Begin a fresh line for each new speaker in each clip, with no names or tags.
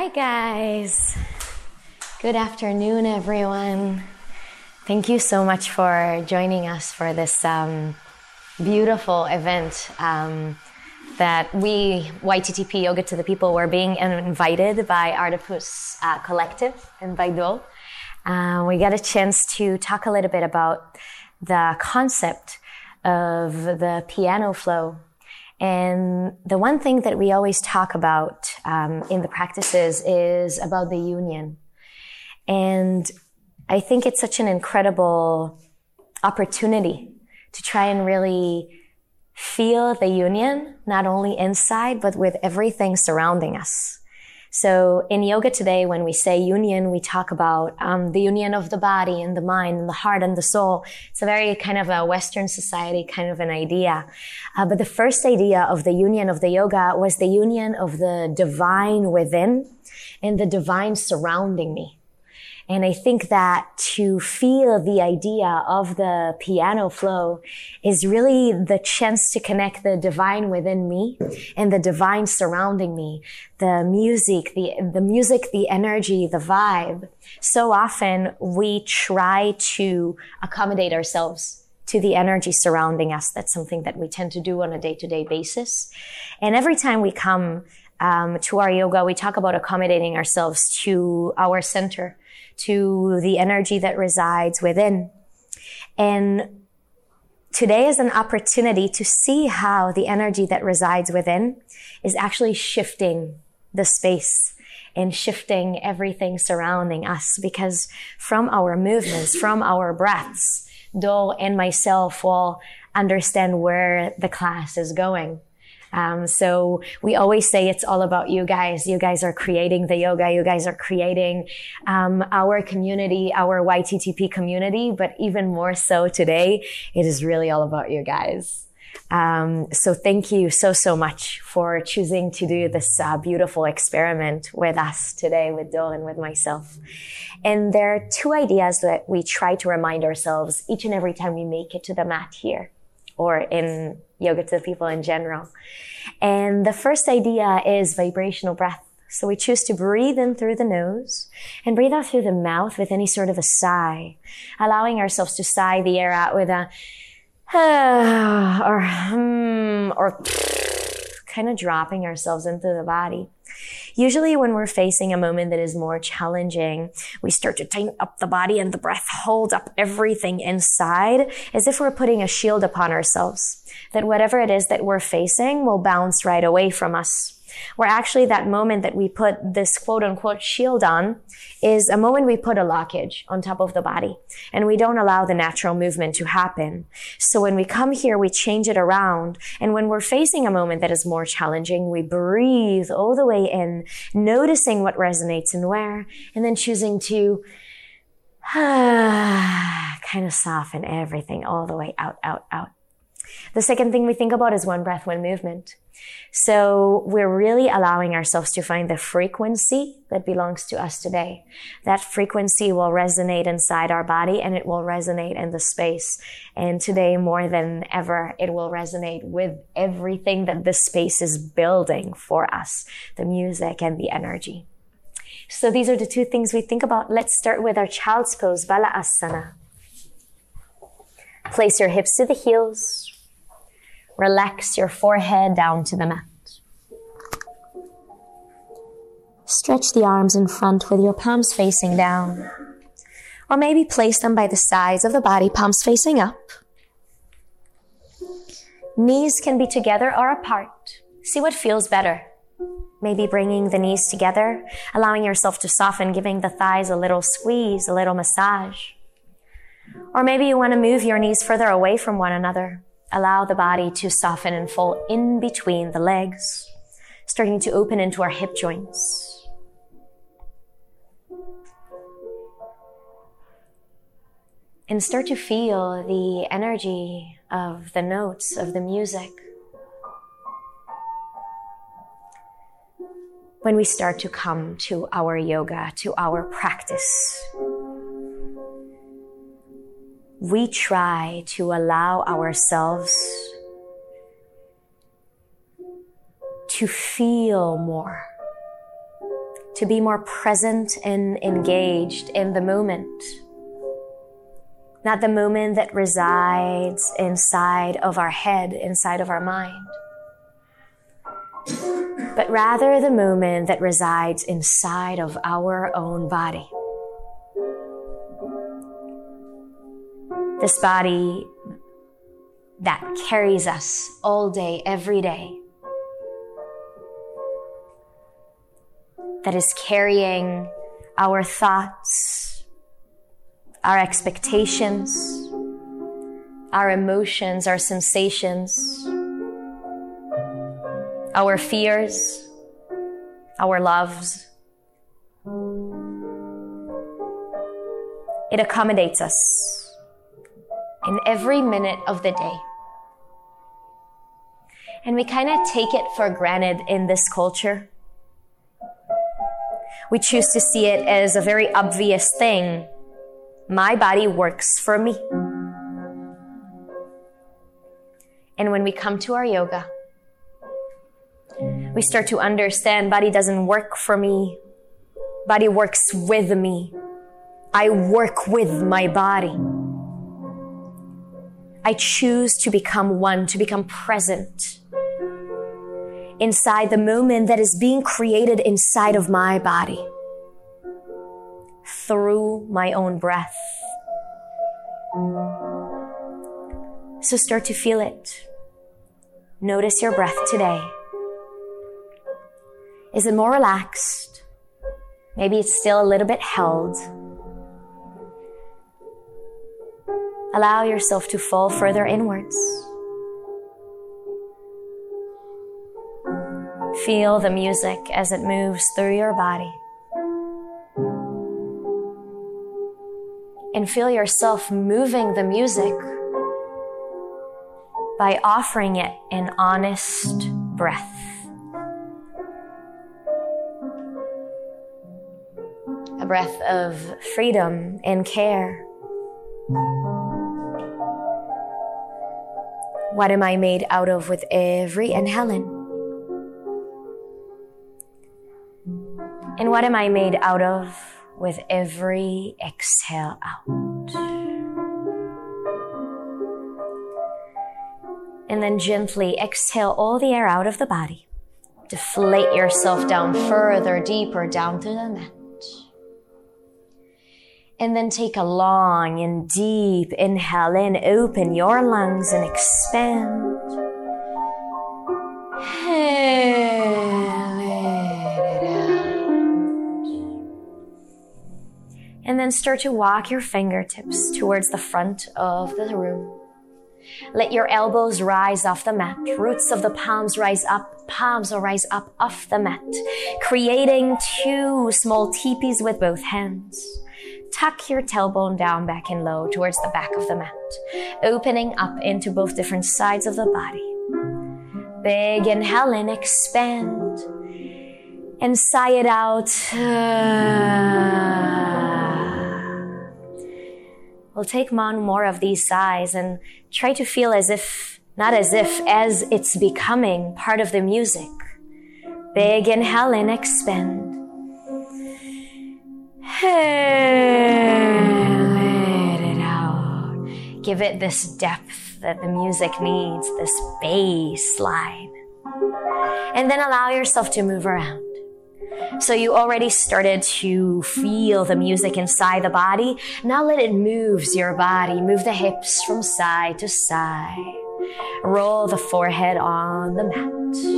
Hi, guys. Good afternoon, everyone. Thank you so much for joining us for this um, beautiful event um, that we, YTTP Yoga to the People, were being invited by Artipus uh, Collective in Baidu. Uh, we got a chance to talk a little bit about the concept of the piano flow and the one thing that we always talk about um, in the practices is about the union. And I think it's such an incredible opportunity to try and really feel the union, not only inside, but with everything surrounding us. So in yoga today, when we say union, we talk about um, the union of the body and the mind and the heart and the soul. It's a very kind of a Western society kind of an idea. Uh, but the first idea of the union of the yoga was the union of the divine within and the divine surrounding me. And I think that to feel the idea of the piano flow is really the chance to connect the divine within me and the divine surrounding me. The music, the, the music, the energy, the vibe. So often we try to accommodate ourselves to the energy surrounding us. That's something that we tend to do on a day to day basis. And every time we come um, to our yoga, we talk about accommodating ourselves to our center, to the energy that resides within. And today is an opportunity to see how the energy that resides within is actually shifting the space and shifting everything surrounding us because from our movements, from our breaths, Do and myself will understand where the class is going. Um, so we always say it's all about you guys. You guys are creating the yoga. You guys are creating um, our community, our YTTP community. But even more so today, it is really all about you guys. Um, so thank you so so much for choosing to do this uh, beautiful experiment with us today, with Dol and with myself. And there are two ideas that we try to remind ourselves each and every time we make it to the mat here, or in yoga to people in general. And the first idea is vibrational breath. So we choose to breathe in through the nose and breathe out through the mouth with any sort of a sigh, allowing ourselves to sigh the air out with a or hmm, or kind of dropping ourselves into the body. Usually when we're facing a moment that is more challenging, we start to tighten up the body and the breath holds up everything inside as if we're putting a shield upon ourselves. That whatever it is that we're facing will bounce right away from us where actually that moment that we put this quote unquote shield on is a moment we put a lockage on top of the body and we don't allow the natural movement to happen. So when we come here, we change it around. And when we're facing a moment that is more challenging, we breathe all the way in, noticing what resonates and where, and then choosing to kind of soften everything all the way out, out, out. The second thing we think about is one breath, one movement. So we're really allowing ourselves to find the frequency that belongs to us today. That frequency will resonate inside our body and it will resonate in the space. And today more than ever, it will resonate with everything that the space is building for us. The music and the energy. So these are the two things we think about. Let's start with our child's pose, Bala Asana. Place your hips to the heels, Relax your forehead down to the mat. Stretch the arms in front with your palms facing down. Or maybe place them by the sides of the body, palms facing up. Knees can be together or apart. See what feels better. Maybe bringing the knees together, allowing yourself to soften, giving the thighs a little squeeze, a little massage. Or maybe you want to move your knees further away from one another. Allow the body to soften and fall in between the legs, starting to open into our hip joints. And start to feel the energy of the notes of the music. When we start to come to our yoga, to our practice, we try to allow ourselves to feel more, to be more present and engaged in the moment. Not the moment that resides inside of our head, inside of our mind, but rather the moment that resides inside of our own body. This body that carries us all day, every day. That is carrying our thoughts, our expectations, our emotions, our sensations, our fears, our loves. It accommodates us in every minute of the day. And we kind of take it for granted in this culture. We choose to see it as a very obvious thing. My body works for me. And when we come to our yoga, we start to understand body doesn't work for me. Body works with me. I work with my body. I choose to become one, to become present inside the moment that is being created inside of my body through my own breath. So start to feel it. Notice your breath today. Is it more relaxed? Maybe it's still a little bit held. Allow yourself to fall further inwards. Feel the music as it moves through your body. And feel yourself moving the music by offering it an honest breath. A breath of freedom and care. What am I made out of with every inhaling? And what am I made out of with every exhale out? And then gently exhale all the air out of the body. Deflate yourself down further, deeper down to the mat. And then take a long and deep inhale in, open your lungs and expand. And then start to walk your fingertips towards the front of the room. Let your elbows rise off the mat. Roots of the palms rise up. Palms will rise up off the mat, creating two small teepees with both hands. Tuck your tailbone down back and low towards the back of the mat, opening up into both different sides of the body. Big inhale in, expand, and sigh it out. We'll take on more of these sighs and try to feel as if, not as if, as it's becoming part of the music. Big inhale in, expand. Let it out. Give it this depth that the music needs, this bass line. And then allow yourself to move around. So you already started to feel the music inside the body. Now let it move your body. Move the hips from side to side. Roll the forehead on the mat.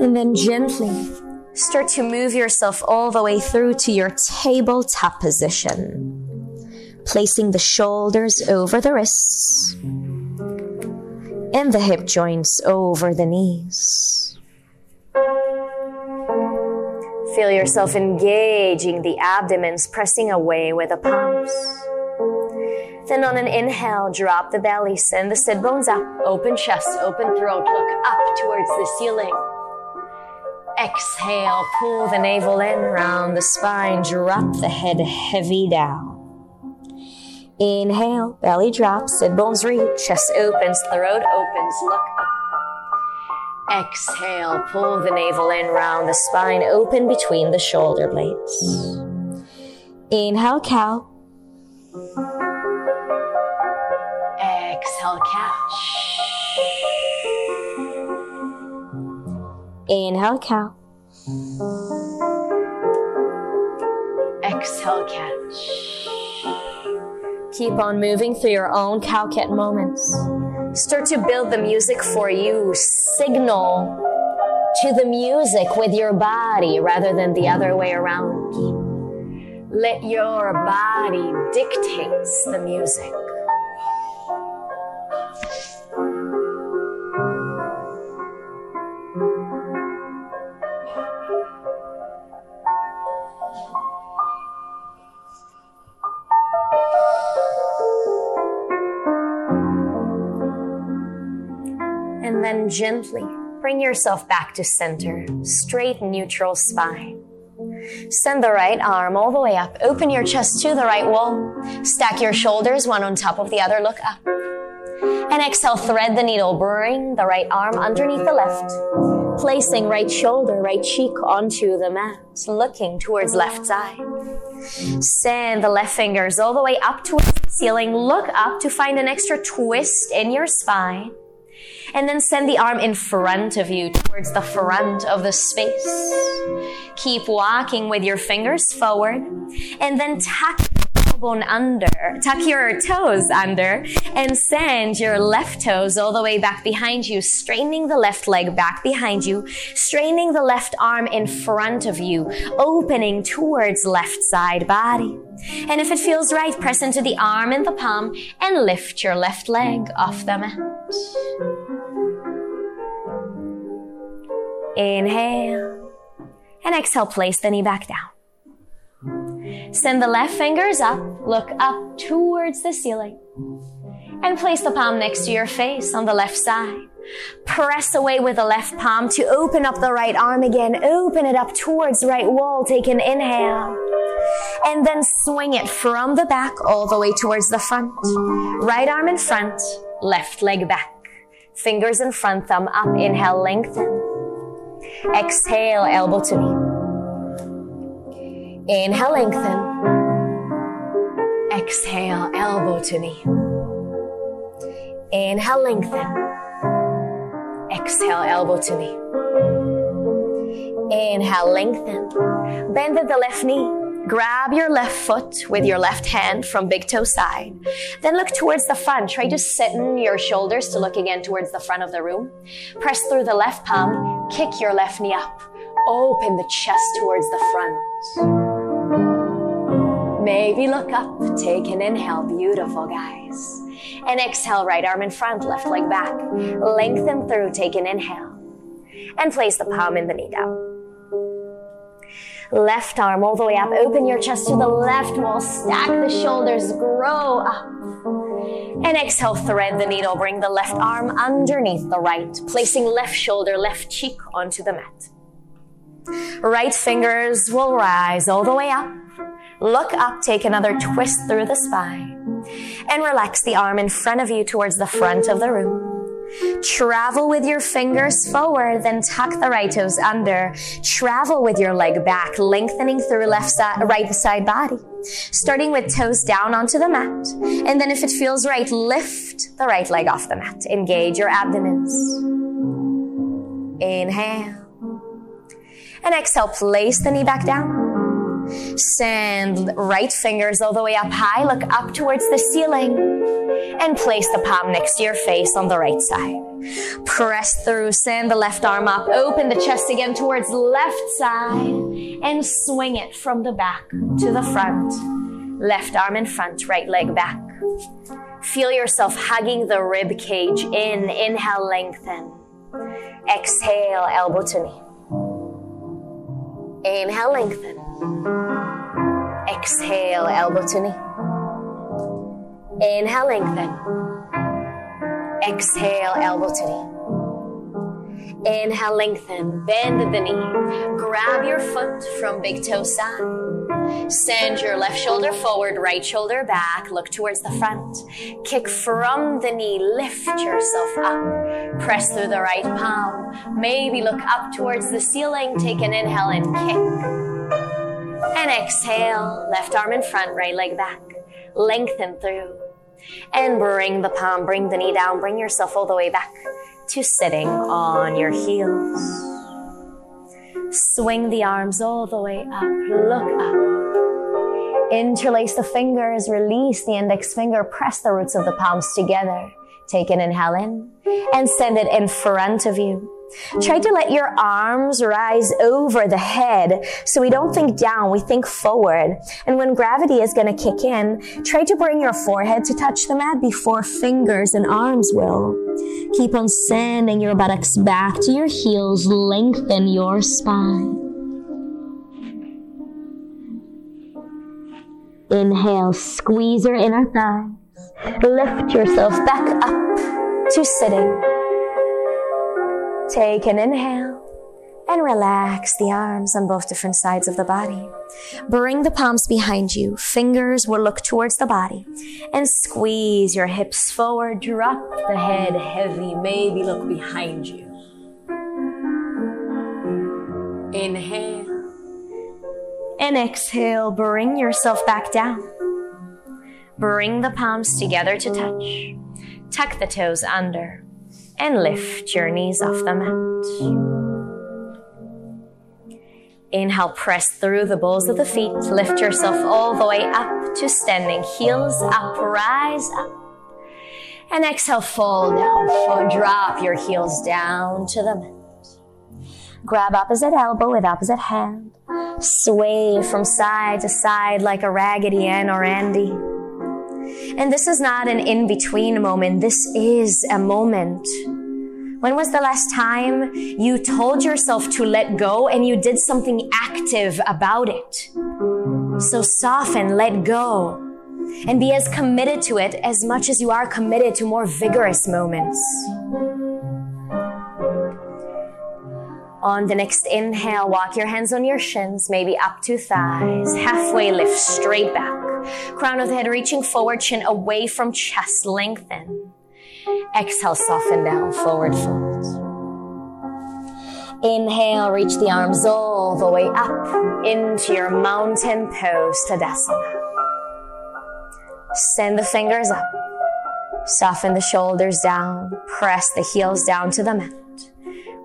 And then gently start to move yourself all the way through to your tabletop position placing the shoulders over the wrists and the hip joints over the knees. Feel yourself engaging the abdomens, pressing away with the palms. Then on an inhale, drop the belly, send the sit bones up, open chest, open throat, look up towards the ceiling. Exhale, pull the navel in, round the spine, drop the head heavy down. Inhale, belly drops, sit bones reach, chest opens, throat opens, look up. Exhale, pull the navel in round the spine, open between the shoulder blades. Inhale, cow. Inhale, cow. Exhale, catch. Keep on moving through your own cow cat moments. Start to build the music for you. Signal to the music with your body rather than the other way around. Let your body dictate the music. And then gently bring yourself back to center, straight neutral spine. Send the right arm all the way up. Open your chest to the right wall. Stack your shoulders one on top of the other. Look up. And exhale, thread the needle. Bring the right arm underneath the left. Placing right shoulder, right cheek onto the mat. Looking towards left side. Send the left fingers all the way up towards the ceiling. Look up to find an extra twist in your spine. And then send the arm in front of you towards the front of the space. Keep walking with your fingers forward and then tuck bone under, tuck your toes under and send your left toes all the way back behind you, straightening the left leg back behind you, straining the left arm in front of you, opening towards left side body. And if it feels right, press into the arm and the palm and lift your left leg off the mat. Inhale. And exhale, place the knee back down. Send the left fingers up, look up towards the ceiling. And place the palm next to your face on the left side. Press away with the left palm to open up the right arm again. Open it up towards the right wall. Take an inhale. And then swing it from the back all the way towards the front. Right arm in front, left leg back. Fingers in front, thumb up. Inhale, lengthen. Exhale, elbow to knee. Inhale, lengthen. Exhale, elbow to knee. Inhale, lengthen. Exhale, elbow to knee. Inhale, lengthen. Bend at the left knee. Grab your left foot with your left hand from big toe side. Then look towards the front. Try to sit in your shoulders to look again towards the front of the room. Press through the left palm. Kick your left knee up. Open the chest towards the front. Maybe look up. Take an inhale. Beautiful, guys. And exhale, right arm in front, left leg back. Lengthen through. Take an inhale. And place the palm in the knee down. Left arm all the way up. Open your chest to the left wall. Stack the shoulders. Grow up. And exhale, thread the needle. Bring the left arm underneath the right, placing left shoulder, left cheek onto the mat. Right fingers will rise all the way up. Look up, take another twist through the spine, and relax the arm in front of you towards the front of the room. Travel with your fingers forward, then tuck the right toes under. Travel with your leg back, lengthening through left side, right side body. Starting with toes down onto the mat. And then if it feels right, lift the right leg off the mat. Engage your abdomens. Inhale. And exhale, place the knee back down. Send right fingers all the way up high. Look up towards the ceiling and place the palm next to your face on the right side. Press through, send the left arm up, open the chest again towards left side and swing it from the back to the front. Left arm in front, right leg back. Feel yourself hugging the rib cage in. Inhale, lengthen. Exhale, elbow to knee. Inhale, lengthen. Exhale, elbow to knee. Inhale, lengthen. Exhale, elbow to knee. Inhale, lengthen. Bend the knee. Grab your foot from big toe side. Send your left shoulder forward, right shoulder back. Look towards the front. Kick from the knee. Lift yourself up. Press through the right palm. Maybe look up towards the ceiling. Take an inhale and kick. And exhale. Left arm in front, right leg back. Lengthen through. And bring the palm, bring the knee down. Bring yourself all the way back to sitting on your heels. Swing the arms all the way up. Look up. Interlace the fingers, release the index finger, press the roots of the palms together. Take an inhale in and send it in front of you. Try to let your arms rise over the head so we don't think down, we think forward. And when gravity is going to kick in, try to bring your forehead to touch the mat before fingers and arms will. Keep on sending your buttocks back to your heels, lengthen your spine. Inhale, squeeze your inner thighs. Lift yourself back up to sitting. Take an inhale and relax the arms on both different sides of the body. Bring the palms behind you. Fingers will look towards the body and squeeze your hips forward. Drop the head heavy. Maybe look behind you. Inhale and exhale. Bring yourself back down. Bring the palms together to touch. Tuck the toes under and lift your knees off the mat. Inhale, press through the balls of the feet. Lift yourself all the way up to standing. Heels up, rise up. And exhale, fall down. Fall, drop your heels down to the mat. Grab opposite elbow with opposite hand. Sway from side to side like a Raggedy Ann or Andy. And this is not an in between moment. This is a moment. When was the last time you told yourself to let go and you did something active about it? So soften, let go, and be as committed to it as much as you are committed to more vigorous moments. On the next inhale, walk your hands on your shins, maybe up to thighs. Halfway lift straight back. Crown of the head reaching forward, chin away from chest, lengthen. Exhale, soften down, forward fold. Inhale, reach the arms all the way up into your mountain pose, Tadasana. Send the fingers up. Soften the shoulders down. Press the heels down to the mat.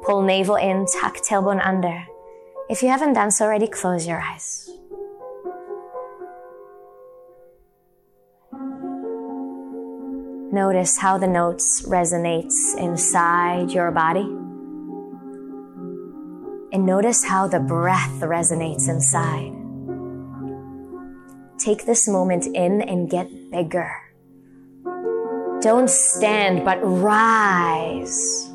Pull navel in, tuck tailbone under. If you haven't done so already, close your eyes. Notice how the notes resonates inside your body. And notice how the breath resonates inside. Take this moment in and get bigger. Don't stand, but rise.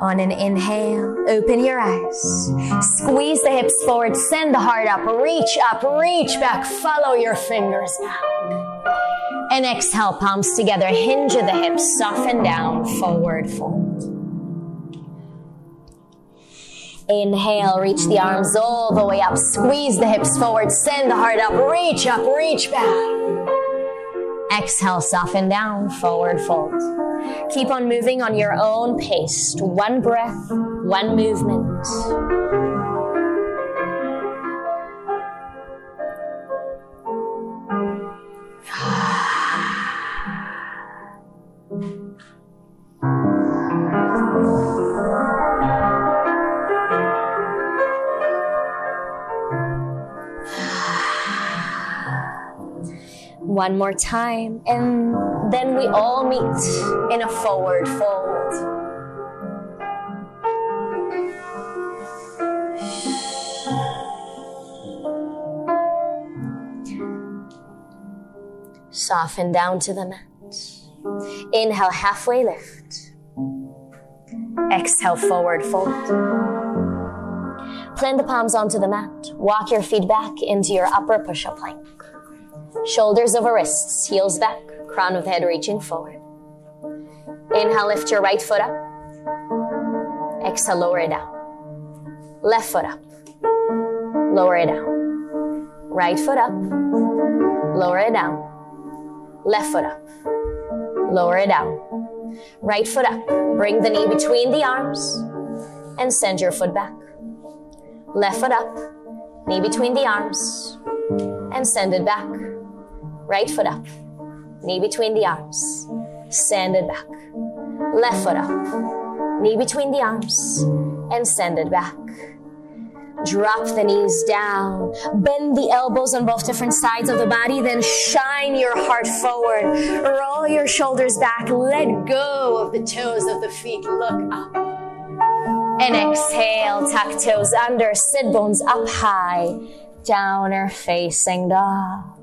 On an inhale, open your eyes. Squeeze the hips forward, send the heart up, reach up, reach back, follow your fingers back. And exhale, palms together, hinge of the hips, soften down, forward fold. Inhale, reach the arms all the way up, squeeze the hips forward, send the heart up, reach up, reach back. Exhale, soften down, forward fold. Keep on moving on your own pace. One breath, one movement. One more time, and then we all meet in a forward fold. Soften down to the mat. Inhale, halfway lift. Exhale, forward fold. Plant the palms onto the mat. Walk your feet back into your upper push-up plank. Shoulders over wrists, heels back, crown of the head reaching forward. Inhale, lift your right foot up. Exhale, lower it down. Left foot up. Lower it down. Right foot up. Lower it down. Left foot up. Lower it down. Right foot up. Bring the knee between the arms and send your foot back. Left foot up. Knee between the arms and send it back. Right foot up. Knee between the arms. Send it back. Left foot up. Knee between the arms and send it back. Drop the knees down. Bend the elbows on both different sides of the body. Then shine your heart forward. Roll your shoulders back. Let go of the toes of the feet. Look up. And exhale. Tuck toes under. Sit bones up high. Downer facing dog.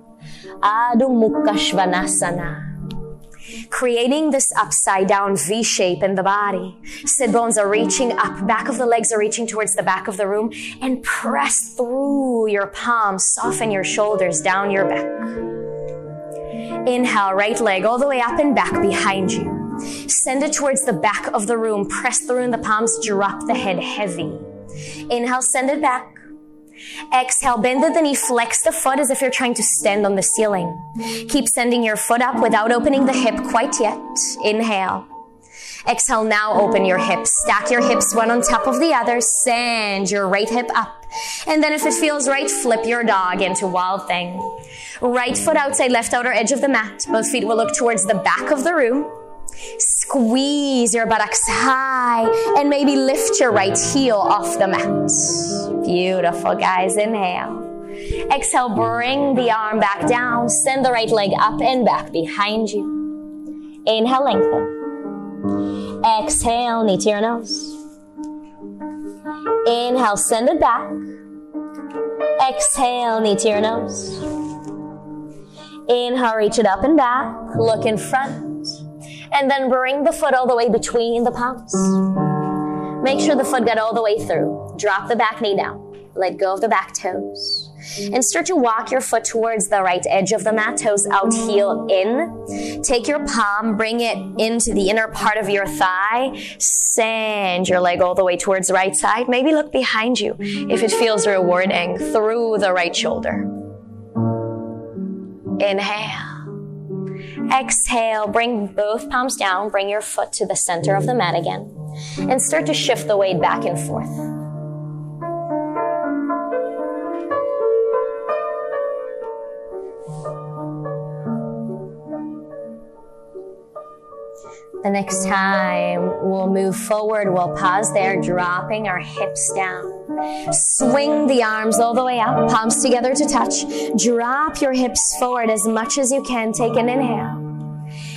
Adho Mukha Svanasana creating this upside down V shape in the body. Sit bones are reaching up, back of the legs are reaching towards the back of the room, and press through your palms, soften your shoulders down your back. Inhale, right leg all the way up and back behind you. Send it towards the back of the room, press through in the palms, drop the head heavy. Inhale, send it back. Exhale, bend the knee, flex the foot as if you're trying to stand on the ceiling. Keep sending your foot up without opening the hip quite yet. Inhale. Exhale, now open your hips. Stack your hips one on top of the other. Send your right hip up. And then if it feels right, flip your dog into wild thing. Right foot outside, left outer edge of the mat. Both feet will look towards the back of the room. Squeeze your buttocks high and maybe lift your right heel off the mat. Beautiful, guys. Inhale. Exhale, bring the arm back down. Send the right leg up and back behind you. Inhale, lengthen. Exhale, knee to your nose. Inhale, send it back. Exhale, knee to your nose. Inhale, reach it up and back. Look in front and then bring the foot all the way between the palms. Make sure the foot got all the way through. Drop the back knee down. Let go of the back toes. And start to walk your foot towards the right edge of the mat, toes out, heel in. Take your palm, bring it into the inner part of your thigh. Send your leg all the way towards the right side. Maybe look behind you if it feels rewarding through the right shoulder. Inhale. Exhale, bring both palms down, bring your foot to the center of the mat again, and start to shift the weight back and forth. The next time we'll move forward, we'll pause there, dropping our hips down. Swing the arms all the way up, palms together to touch. Drop your hips forward as much as you can. Take an inhale.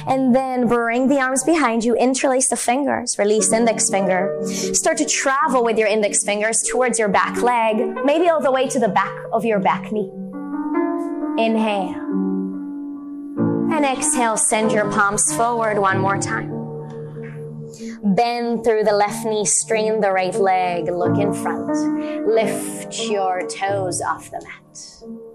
And then bring the arms behind you, interlace the fingers, release index finger. Start to travel with your index fingers towards your back leg, maybe all the way to the back of your back knee. Inhale. And exhale, send your palms forward one more time. Bend through the left knee, strain the right leg, look in front. Lift your toes off the mat.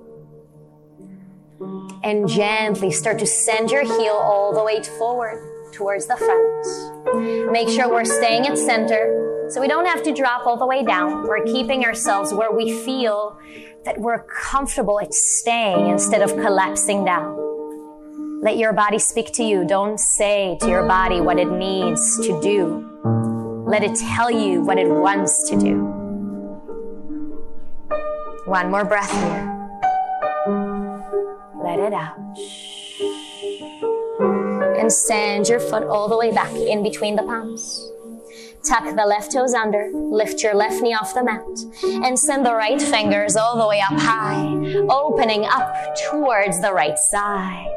And gently start to send your heel all the way forward towards the front. Make sure we're staying at center so we don't have to drop all the way down. We're keeping ourselves where we feel that we're comfortable at staying instead of collapsing down. Let your body speak to you. Don't say to your body what it needs to do. Let it tell you what it wants to do. One more breath here. Let it out. And send your foot all the way back in between the palms. Tuck the left toes under, lift your left knee off the mat, and send the right fingers all the way up high, opening up towards the right side.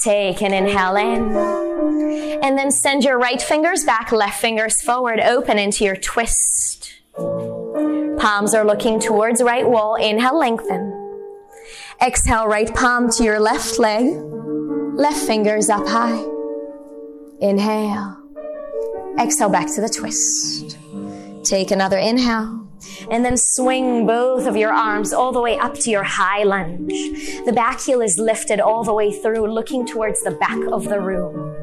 Take an inhale in. And then send your right fingers back, left fingers forward, open into your twist. Palms are looking towards right wall. Inhale, lengthen. Exhale, right palm to your left leg. Left fingers up high. Inhale. Exhale back to the twist. Take another inhale. And then swing both of your arms all the way up to your high lunge. The back heel is lifted all the way through, looking towards the back of the room.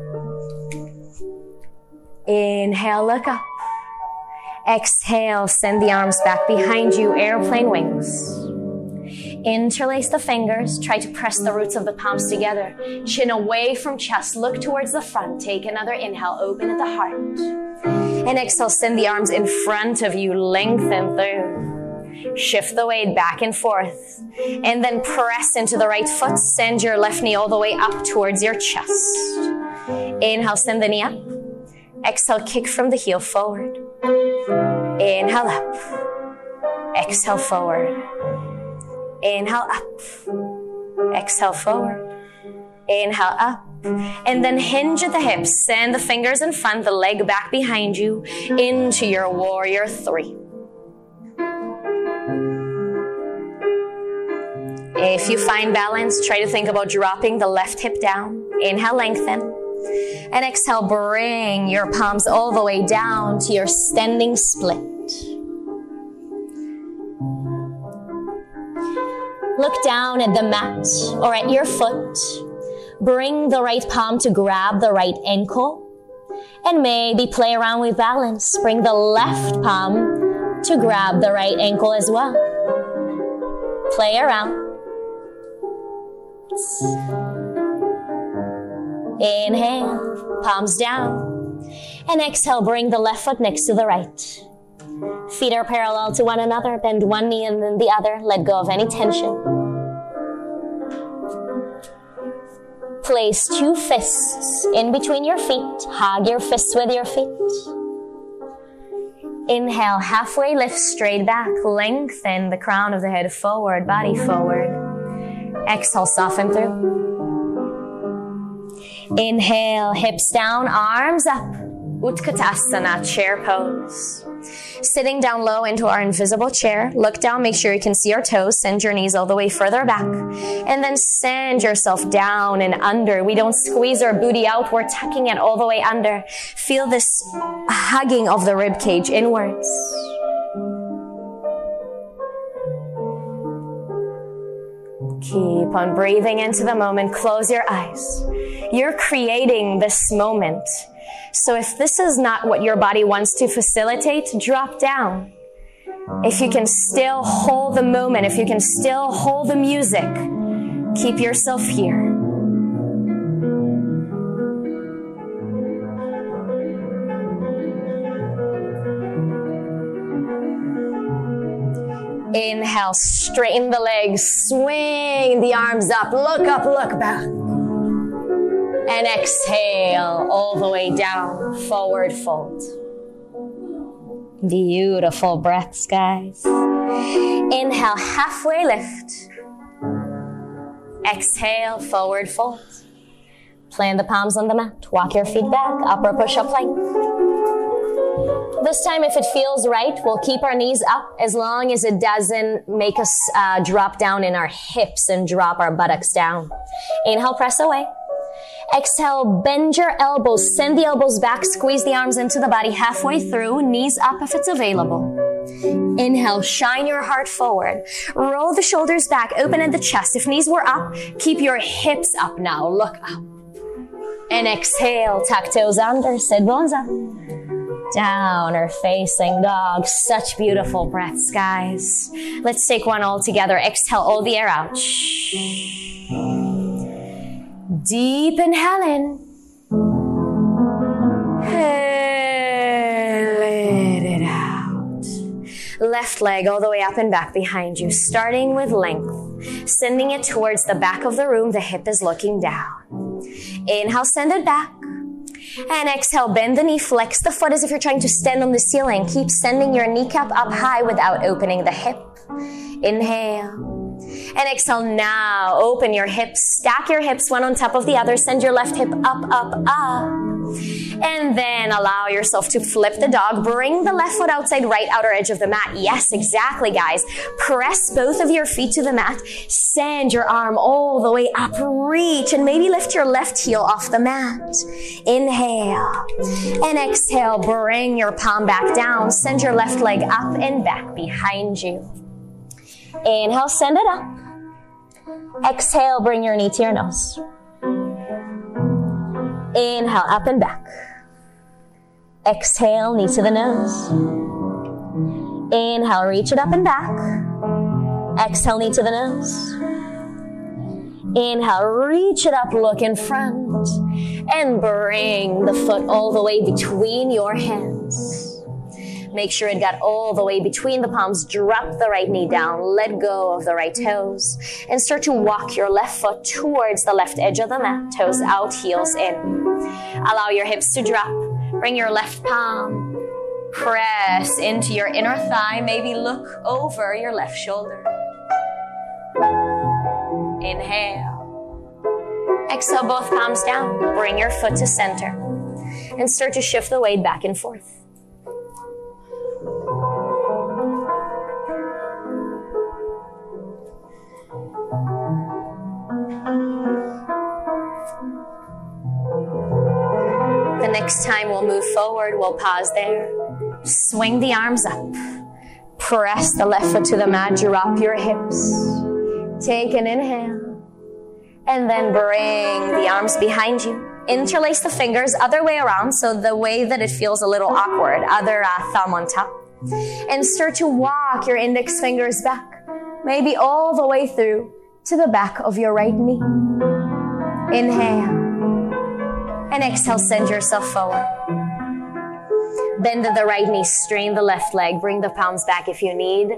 Inhale, look up. Exhale, send the arms back behind you, airplane wings. Interlace the fingers, try to press the roots of the palms together. Chin away from chest, look towards the front. Take another inhale, open at the heart. And exhale, send the arms in front of you, lengthen through. Shift the weight back and forth. And then press into the right foot, send your left knee all the way up towards your chest. Inhale, send the knee up. Exhale, kick from the heel forward. Inhale up. Exhale forward. Inhale up. Exhale forward. Inhale up. And then hinge at the hips. Send the fingers in front, the leg back behind you into your warrior three. If you find balance, try to think about dropping the left hip down. Inhale, lengthen. And exhale, bring your palms all the way down to your standing split. Look down at the mat or at your foot. Bring the right palm to grab the right ankle. And maybe play around with balance. Bring the left palm to grab the right ankle as well. Play around. Inhale, palms down. And exhale, bring the left foot next to the right. Feet are parallel to one another. Bend one knee and then the other. Let go of any tension. Place two fists in between your feet. Hug your fists with your feet. Inhale, halfway lift straight back. Lengthen the crown of the head forward, body forward. Exhale, soften through. Inhale, hips down, arms up. Utkatasana, chair pose. Sitting down low into our invisible chair. Look down, make sure you can see your toes. Send your knees all the way further back. And then send yourself down and under. We don't squeeze our booty out. We're tucking it all the way under. Feel this hugging of the rib cage inwards. Keep on breathing into the moment. Close your eyes. You're creating this moment. So if this is not what your body wants to facilitate, drop down. If you can still hold the moment, if you can still hold the music, keep yourself here. Inhale, straighten the legs, swing the arms up, look up, look back. And exhale all the way down, forward fold. Beautiful breaths, guys. Inhale, halfway lift. Exhale, forward fold. Plant the palms on the mat. Walk your feet back, upper push up plank. This time, if it feels right, we'll keep our knees up as long as it doesn't make us uh, drop down in our hips and drop our buttocks down. Inhale, press away. Exhale, bend your elbows, send the elbows back, squeeze the arms into the body halfway through, knees up if it's available. Inhale, shine your heart forward. Roll the shoulders back, open at the chest. If knees were up, keep your hips up now. Look up. And exhale, tuck toes under, sit bones up. Down or facing dog. Such beautiful breaths, guys. Let's take one all together. Exhale all the air out. Deep inhale in. Let it out. Left leg all the way up and back behind you, starting with length. Sending it towards the back of the room. The hip is looking down. Inhale, send it back. And exhale, bend the knee, flex the foot as if you're trying to stand on the ceiling. Keep sending your kneecap up high without opening the hip. Inhale. And exhale now. Open your hips. Stack your hips one on top of the other. Send your left hip up, up, up. And then allow yourself to flip the dog. Bring the left foot outside right outer edge of the mat. Yes, exactly, guys. Press both of your feet to the mat. Send your arm all the way up. Reach and maybe lift your left heel off the mat. Inhale. And exhale. Bring your palm back down. Send your left leg up and back behind you. Inhale, send it up. Exhale, bring your knee to your nose. Inhale, up and back. Exhale, knee to the nose. Inhale, reach it up and back. Exhale, knee to the nose. Inhale, reach it up, look in front, and bring the foot all the way between your hands. Make sure it got all the way between the palms. Drop the right knee down. Let go of the right toes. And start to walk your left foot towards the left edge of the mat. Toes out, heels in. Allow your hips to drop. Bring your left palm. Press into your inner thigh. Maybe look over your left shoulder. Inhale. Exhale both palms down. Bring your foot to center. And start to shift the weight back and forth. Next time we'll move forward, we'll pause there. Swing the arms up. Press the left foot to the mat. Drop your hips. Take an inhale. And then bring the arms behind you. Interlace the fingers other way around so the way that it feels a little awkward. Other uh, thumb on top. And start to walk your index fingers back. Maybe all the way through to the back of your right knee. Inhale. And exhale, send yourself forward. Bend the right knee, strain the left leg, bring the palms back if you need.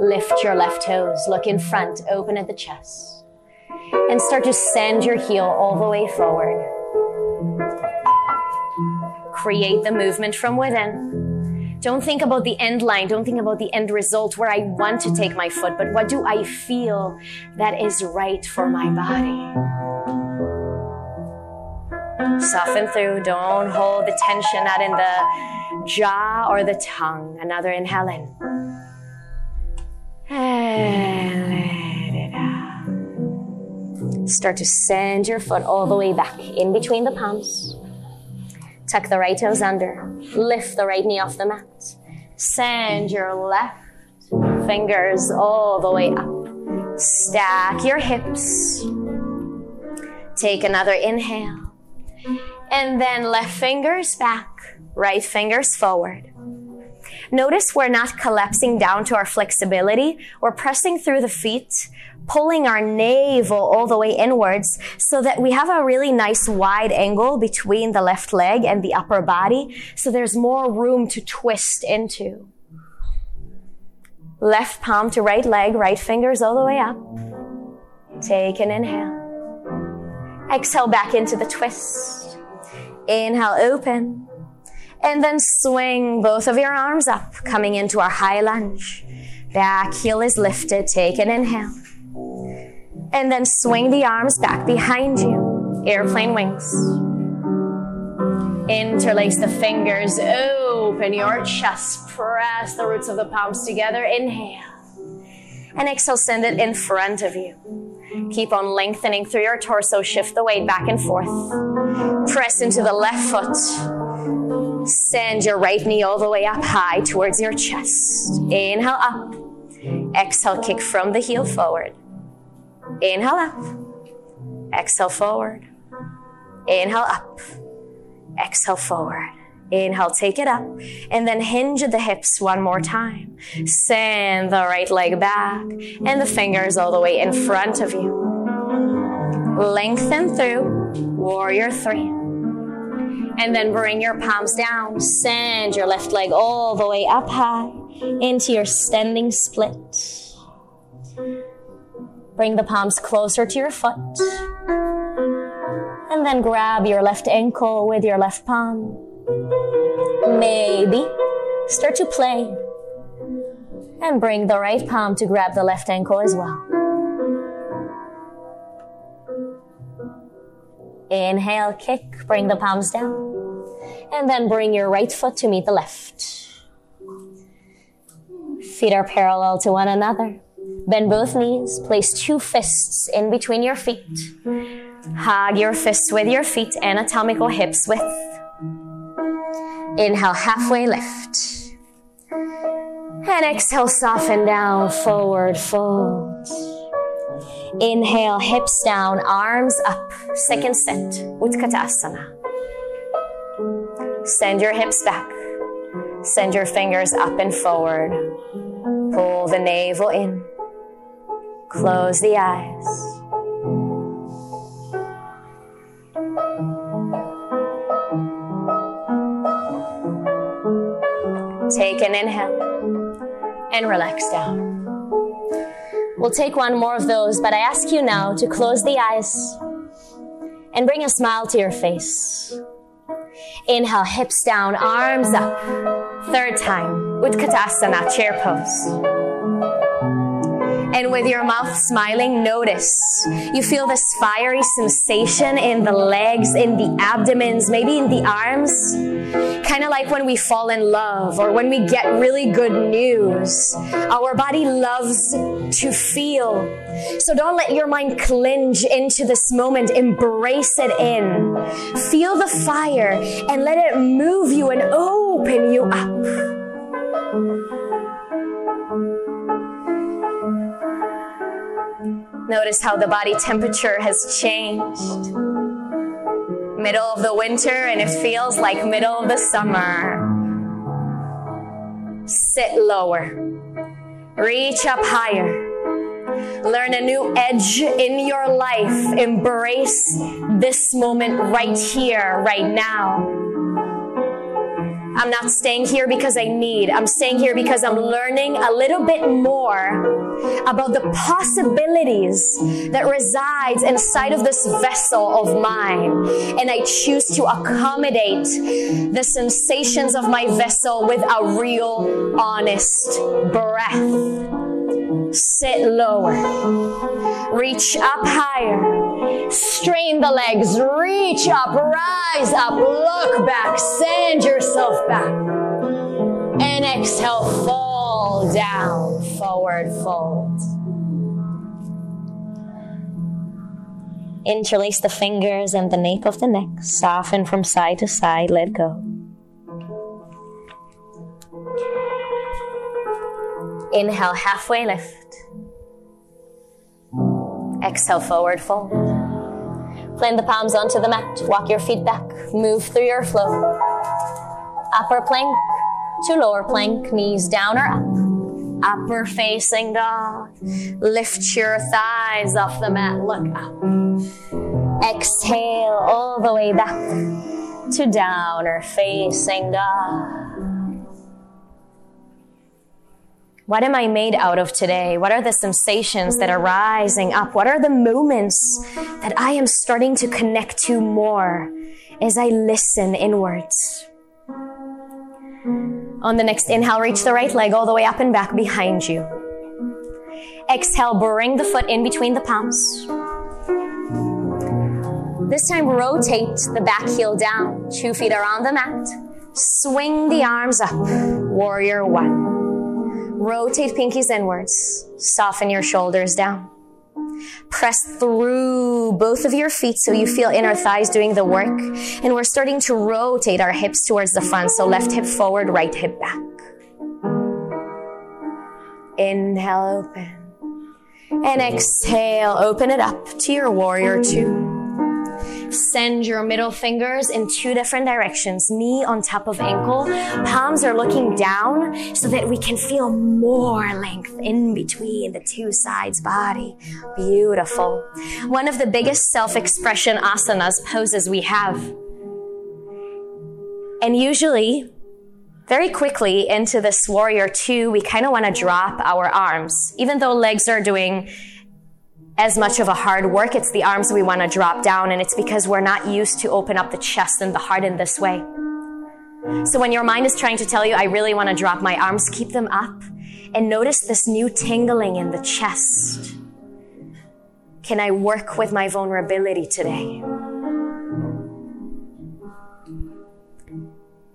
Lift your left toes, look in front, open at the chest. And start to send your heel all the way forward. Create the movement from within. Don't think about the end line. Don't think about the end result where I want to take my foot, but what do I feel that is right for my body? Soften through. Don't hold the tension out in the jaw or the tongue. Another inhale in. And let it out. Start to send your foot all the way back in between the palms. Tuck the right toes under. Lift the right knee off the mat. Send your left fingers all the way up. Stack your hips. Take another inhale. And then left fingers back, right fingers forward. Notice we're not collapsing down to our flexibility. We're pressing through the feet, pulling our navel all the way inwards so that we have a really nice wide angle between the left leg and the upper body. So there's more room to twist into. Left palm to right leg, right fingers all the way up. Take an inhale. Exhale back into the twist. Inhale, open. And then swing both of your arms up, coming into our high lunge. Back heel is lifted. Take an inhale. And then swing the arms back behind you. Airplane wings. Interlace the fingers. Open your chest. Press the roots of the palms together. Inhale. And exhale, send it in front of you. Keep on lengthening through your torso. Shift the weight back and forth. Press into the left foot. Send your right knee all the way up high towards your chest. Inhale up. Exhale, kick from the heel forward. Inhale up. Exhale forward. Inhale up. Exhale forward. Inhale, take it up. And then hinge the hips one more time. Send the right leg back and the fingers all the way in front of you. Lengthen through warrior three. And then bring your palms down. Send your left leg all the way up high into your standing split. Bring the palms closer to your foot. And then grab your left ankle with your left palm Maybe start to play and bring the right palm to grab the left ankle as well. Inhale, kick, bring the palms down. And then bring your right foot to meet the left. Feet are parallel to one another. Bend both knees. Place two fists in between your feet. Hug your fists with your feet, anatomical hips width. Inhale, halfway lift. And exhale, soften down, forward fold. Inhale, hips down, arms up. Second set, Utkatasana. Send your hips back. Send your fingers up and forward. Pull the navel in. Close the eyes. Take an inhale and relax down. We'll take one more of those, but I ask you now to close the eyes and bring a smile to your face. Inhale, hips down, arms up. Third time, with Utkatasana, chair pose. And with your mouth smiling, notice you feel this fiery sensation in the legs, in the abdomens, maybe in the arms. Kind of like when we fall in love or when we get really good news. Our body loves to feel. So don't let your mind clinch into this moment. Embrace it in. Feel the fire and let it move you and open you up. Notice how the body temperature has changed. Middle of the winter and it feels like middle of the summer. Sit lower. Reach up higher. Learn a new edge in your life. Embrace this moment right here, right now. I'm not staying here because I need. I'm staying here because I'm learning a little bit more about the possibilities that resides inside of this vessel of mine. And I choose to accommodate the sensations of my vessel with a real, honest breath. Sit lower. Reach up higher. Strain the legs. Reach up. Rise up. Look back. Send yourself back. And exhale. Fall down. Forward fold. Interlace the fingers and the nape of the neck. Soften from side to side. Let go. Inhale, halfway lift. Exhale, forward fold. Plant the palms onto the mat. Walk your feet back. Move through your flow. Upper plank to lower plank. Knees down or up. Upper facing dog. Lift your thighs off the mat. Look up. Exhale all the way back to downer facing dog. What am I made out of today? What are the sensations that are rising up? What are the moments that I am starting to connect to more as I listen inwards? On the next inhale, reach the right leg all the way up and back behind you. Exhale, bring the foot in between the palms. This time, rotate the back heel down, two feet around the mat. Swing the arms up. Warrior one. Rotate pinkies inwards. Soften your shoulders down. Press through both of your feet so you feel inner thighs doing the work. And we're starting to rotate our hips towards the front. So left hip forward, right hip back. Inhale, open. And exhale, open it up to your warrior two. Send your middle fingers in two different directions, knee on top of ankle. Palms are looking down so that we can feel more length in between the two sides body. Beautiful. One of the biggest self-expression asanas poses we have. And usually, very quickly into this warrior two, we kind of want to drop our arms. Even though legs are doing as much of a hard work. It's the arms we want to drop down, and it's because we're not used to open up the chest and the heart in this way. So when your mind is trying to tell you, I really want to drop my arms, keep them up and notice this new tingling in the chest. Can I work with my vulnerability today?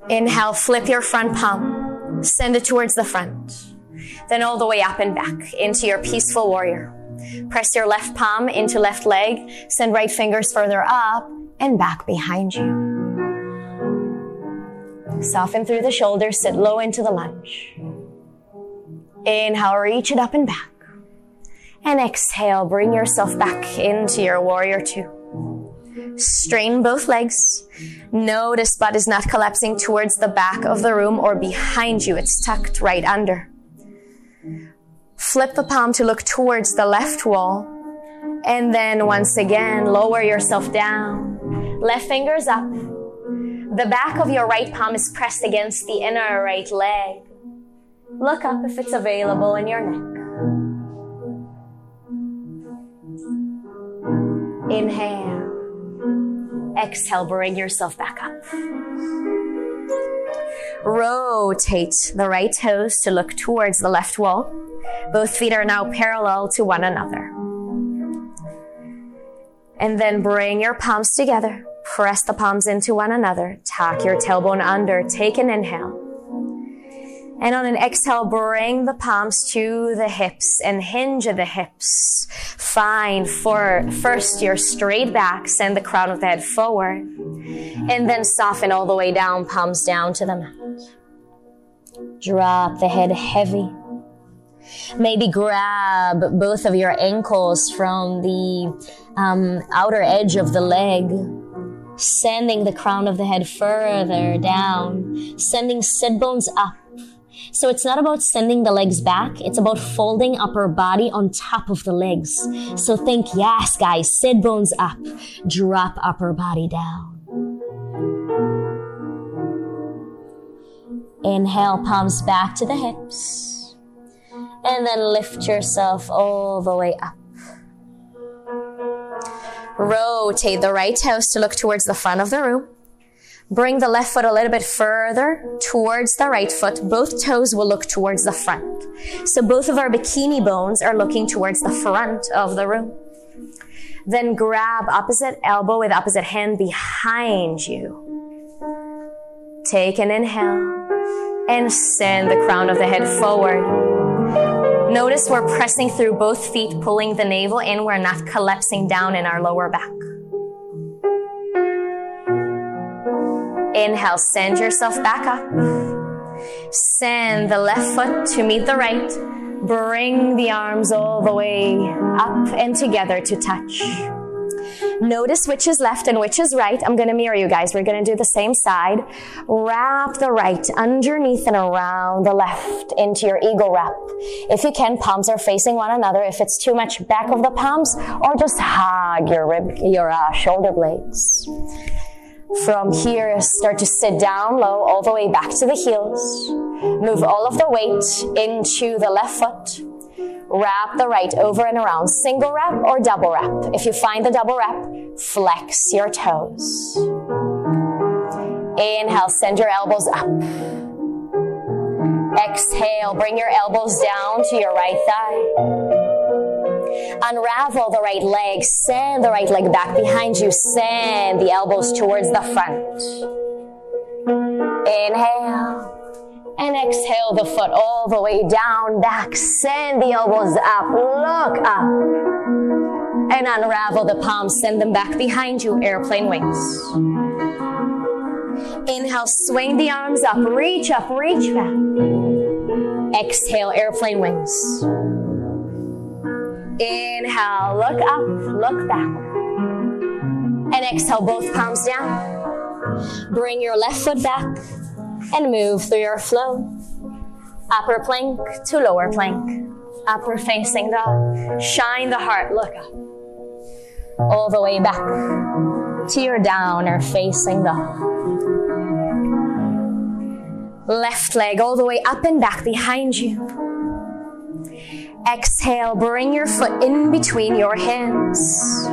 Inhale, flip your front palm, send it towards the front, then all the way up and back into your peaceful warrior. Press your left palm into left leg, send right fingers further up and back behind you. Soften through the shoulders, sit low into the lunge. Inhale, reach it up and back. And exhale, bring yourself back into your warrior two. Strain both legs. Notice butt is not collapsing towards the back of the room or behind you. It's tucked right under. Flip the palm to look towards the left wall. And then once again, lower yourself down. Left fingers up. The back of your right palm is pressed against the inner right leg. Look up if it's available in your neck. Inhale. Exhale, bring yourself back up. Rotate the right toes to look towards the left wall. Both feet are now parallel to one another. And then bring your palms together. Press the palms into one another. Tuck your tailbone under. Take an inhale. And on an exhale, bring the palms to the hips and hinge of the hips. Find for first your straight back, send the crown of the head forward, and then soften all the way down, palms down to the mat. Drop the head heavy. Maybe grab both of your ankles from the um, outer edge of the leg, sending the crown of the head further down, sending sit bones up so it's not about sending the legs back. It's about folding upper body on top of the legs. So think, yes, guys, sit bones up, drop upper body down. Inhale, palms back to the hips. And then lift yourself all the way up. Rotate the right toes to look towards the front of the room. Bring the left foot a little bit further towards the right foot. Both toes will look towards the front. So both of our bikini bones are looking towards the front of the room. Then grab opposite elbow with opposite hand behind you. Take an inhale and send the crown of the head forward. Notice we're pressing through both feet, pulling the navel in. We're not collapsing down in our lower back. Inhale, send yourself back up. Send the left foot to meet the right. Bring the arms all the way up and together to touch. Notice which is left and which is right. I'm going to mirror you guys. We're going to do the same side. Wrap the right underneath and around the left into your eagle wrap. If you can, palms are facing one another. If it's too much, back of the palms or just hug your rib, your uh, shoulder blades. From here, start to sit down low all the way back to the heels. Move all of the weight into the left foot. Wrap the right over and around. Single wrap or double wrap. If you find the double wrap, flex your toes. Inhale, send your elbows up. Exhale, bring your elbows down to your right thigh. Unravel the right leg. Send the right leg back behind you. Send the elbows towards the front. Inhale. And exhale the foot all the way down, back. Send the elbows up. Look up. And unravel the palms. Send them back behind you. Airplane wings. Inhale, swing the arms up. Reach up, reach back. Exhale, airplane wings. Inhale, look up, look back. And exhale, both palms down. Bring your left foot back and move through your flow. Upper plank to lower plank. Upper facing dog. Shine the heart, look up. All the way back to your downer facing dog. Left leg all the way up and back behind you. Exhale, bring your foot in between your hands.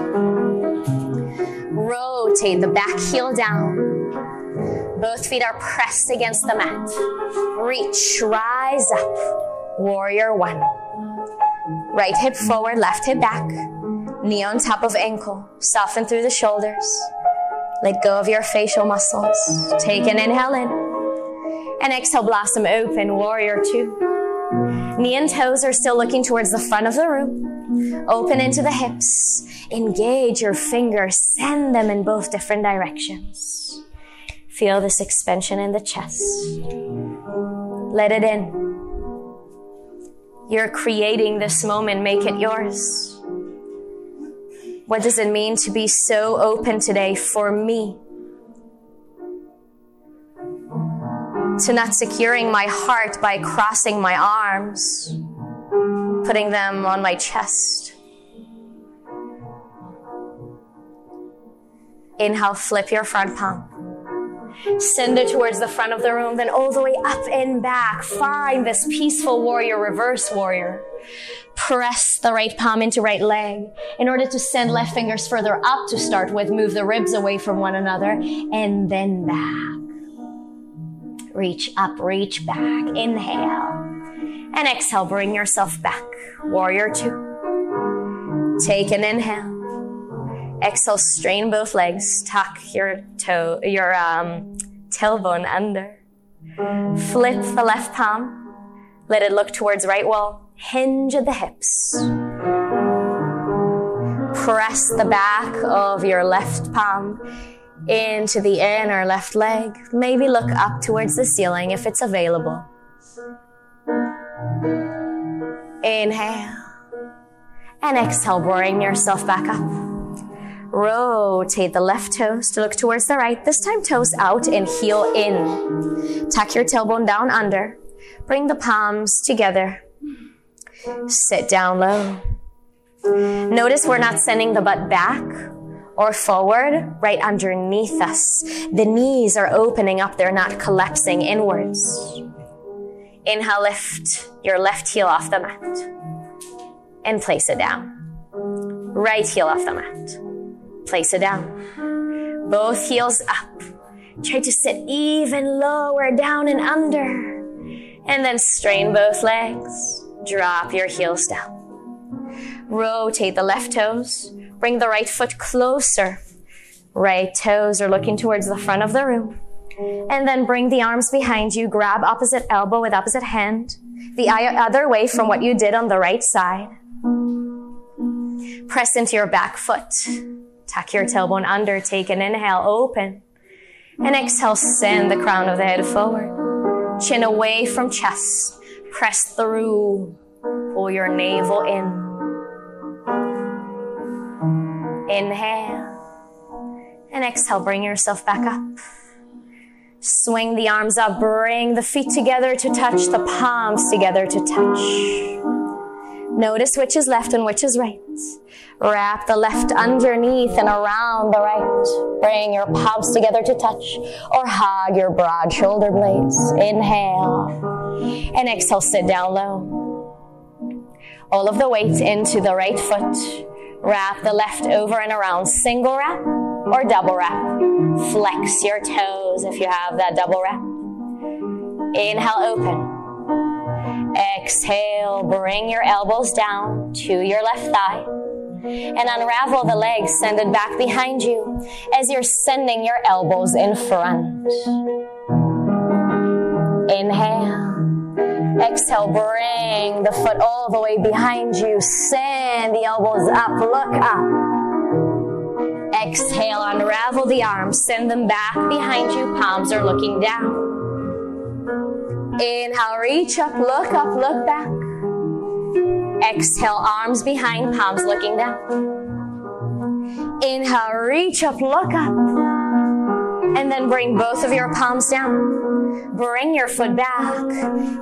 Rotate the back heel down. Both feet are pressed against the mat. Reach, rise up. Warrior one. Right hip forward, left hip back. Knee on top of ankle. Soften through the shoulders. Let go of your facial muscles. Take an inhale in. And exhale, blossom open, warrior two. Knee and toes are still looking towards the front of the room. Open into the hips. Engage your fingers. Send them in both different directions. Feel this expansion in the chest. Let it in. You're creating this moment. Make it yours. What does it mean to be so open today for me? To not securing my heart by crossing my arms, putting them on my chest. Inhale, flip your front palm. Send it towards the front of the room, then all the way up and back. Find this peaceful warrior, reverse warrior. Press the right palm into right leg in order to send left fingers further up to start with. Move the ribs away from one another and then back. Reach up, reach back. Inhale. And exhale, bring yourself back. Warrior two. Take an inhale. Exhale, strain both legs. Tuck your toe, your um, tailbone under. Flip the left palm. Let it look towards right wall. Hinge at the hips. Press the back of your left palm into the inner left leg. Maybe look up towards the ceiling if it's available. Inhale. And exhale, bring yourself back up. Rotate the left toes to look towards the right. This time toes out and heel in. Tuck your tailbone down under. Bring the palms together. Sit down low. Notice we're not sending the butt back or forward, right underneath us. The knees are opening up, they're not collapsing inwards. Inhale, lift your left heel off the mat and place it down. Right heel off the mat. Place it down. Both heels up. Try to sit even lower down and under. And then strain both legs. Drop your heels down. Rotate the left toes. Bring the right foot closer. Right toes are looking towards the front of the room. And then bring the arms behind you. Grab opposite elbow with opposite hand. The other way from what you did on the right side. Press into your back foot. Tuck your tailbone under, take an inhale, open. And exhale, send the crown of the head forward. Chin away from chest. Press through. Pull your navel in. Inhale. And exhale, bring yourself back up. Swing the arms up, bring the feet together to touch, the palms together to touch. Notice which is left and which is right. Wrap the left underneath and around the right. Bring your palms together to touch or hug your broad shoulder blades. Inhale and exhale, sit down low. All of the weight into the right foot. Wrap the left over and around. Single wrap or double wrap. Flex your toes if you have that double wrap. Inhale, open. Exhale, bring your elbows down to your left thigh and unravel the legs, send it back behind you as you're sending your elbows in front. Inhale. Exhale, bring the foot all the way behind you. Send the elbows up, look up. Exhale, unravel the arms, send them back behind you. Palms are looking down. Inhale, reach up, look up, look back. Exhale, arms behind, palms looking down. Inhale, reach up, look up. And then bring both of your palms down. Bring your foot back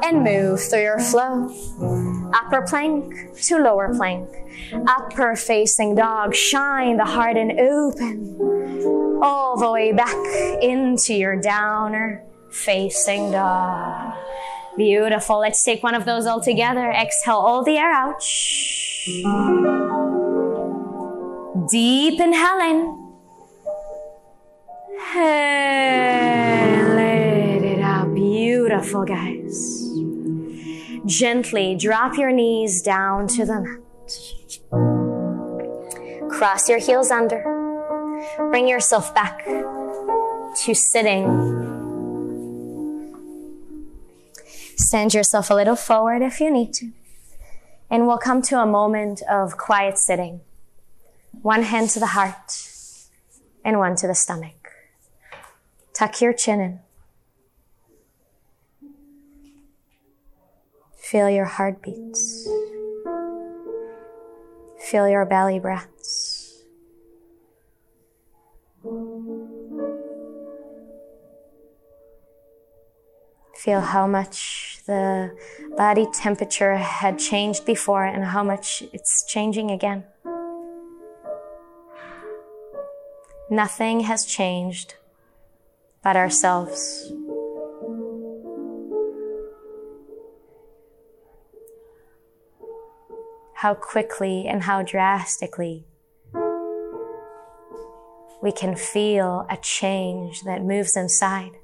and move through your flow. Upper plank to lower plank. Upper facing dog. Shine the heart and open. All the way back into your downer facing dog. Beautiful. Let's take one of those all together. Exhale all the air out. Deep inhale in. And let it out. Beautiful, guys. Gently drop your knees down to the mat. Cross your heels under. Bring yourself back to sitting Send yourself a little forward if you need to. And we'll come to a moment of quiet sitting. One hand to the heart and one to the stomach. Tuck your chin in. Feel your heartbeats. Feel your belly breaths. Feel how much the body temperature had changed before and how much it's changing again. Nothing has changed but ourselves. How quickly and how drastically we can feel a change that moves inside.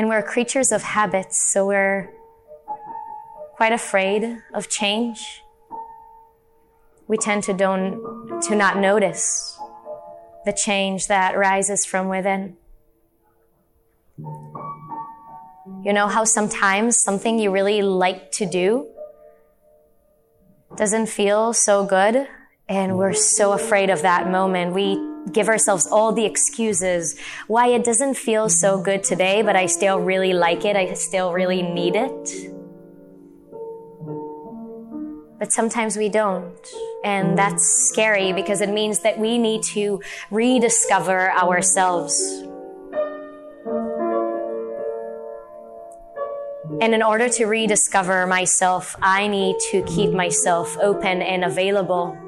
And we're creatures of habits, so we're quite afraid of change. We tend to don't, to not notice the change that rises from within. You know how sometimes something you really like to do doesn't feel so good and we're so afraid of that moment. We give ourselves all the excuses why it doesn't feel so good today, but I still really like it. I still really need it. But sometimes we don't. And that's scary because it means that we need to rediscover ourselves. And in order to rediscover myself, I need to keep myself open and available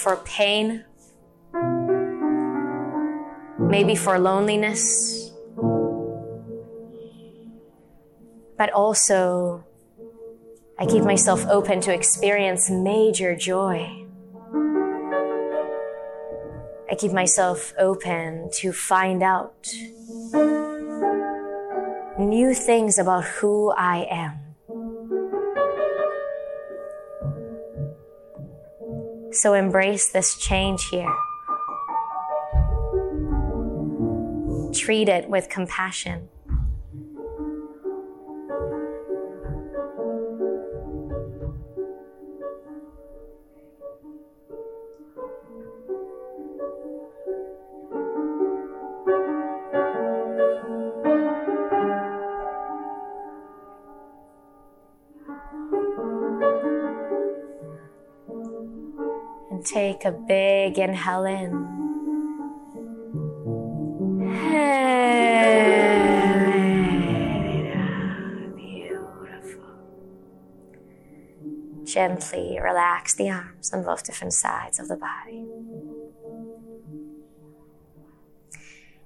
for pain, maybe for loneliness, but also I keep myself open to experience major joy. I keep myself open to find out new things about who I am. So embrace this change here. Treat it with compassion. Take a big inhale in. Beautiful. Gently relax the arms on both different sides of the body.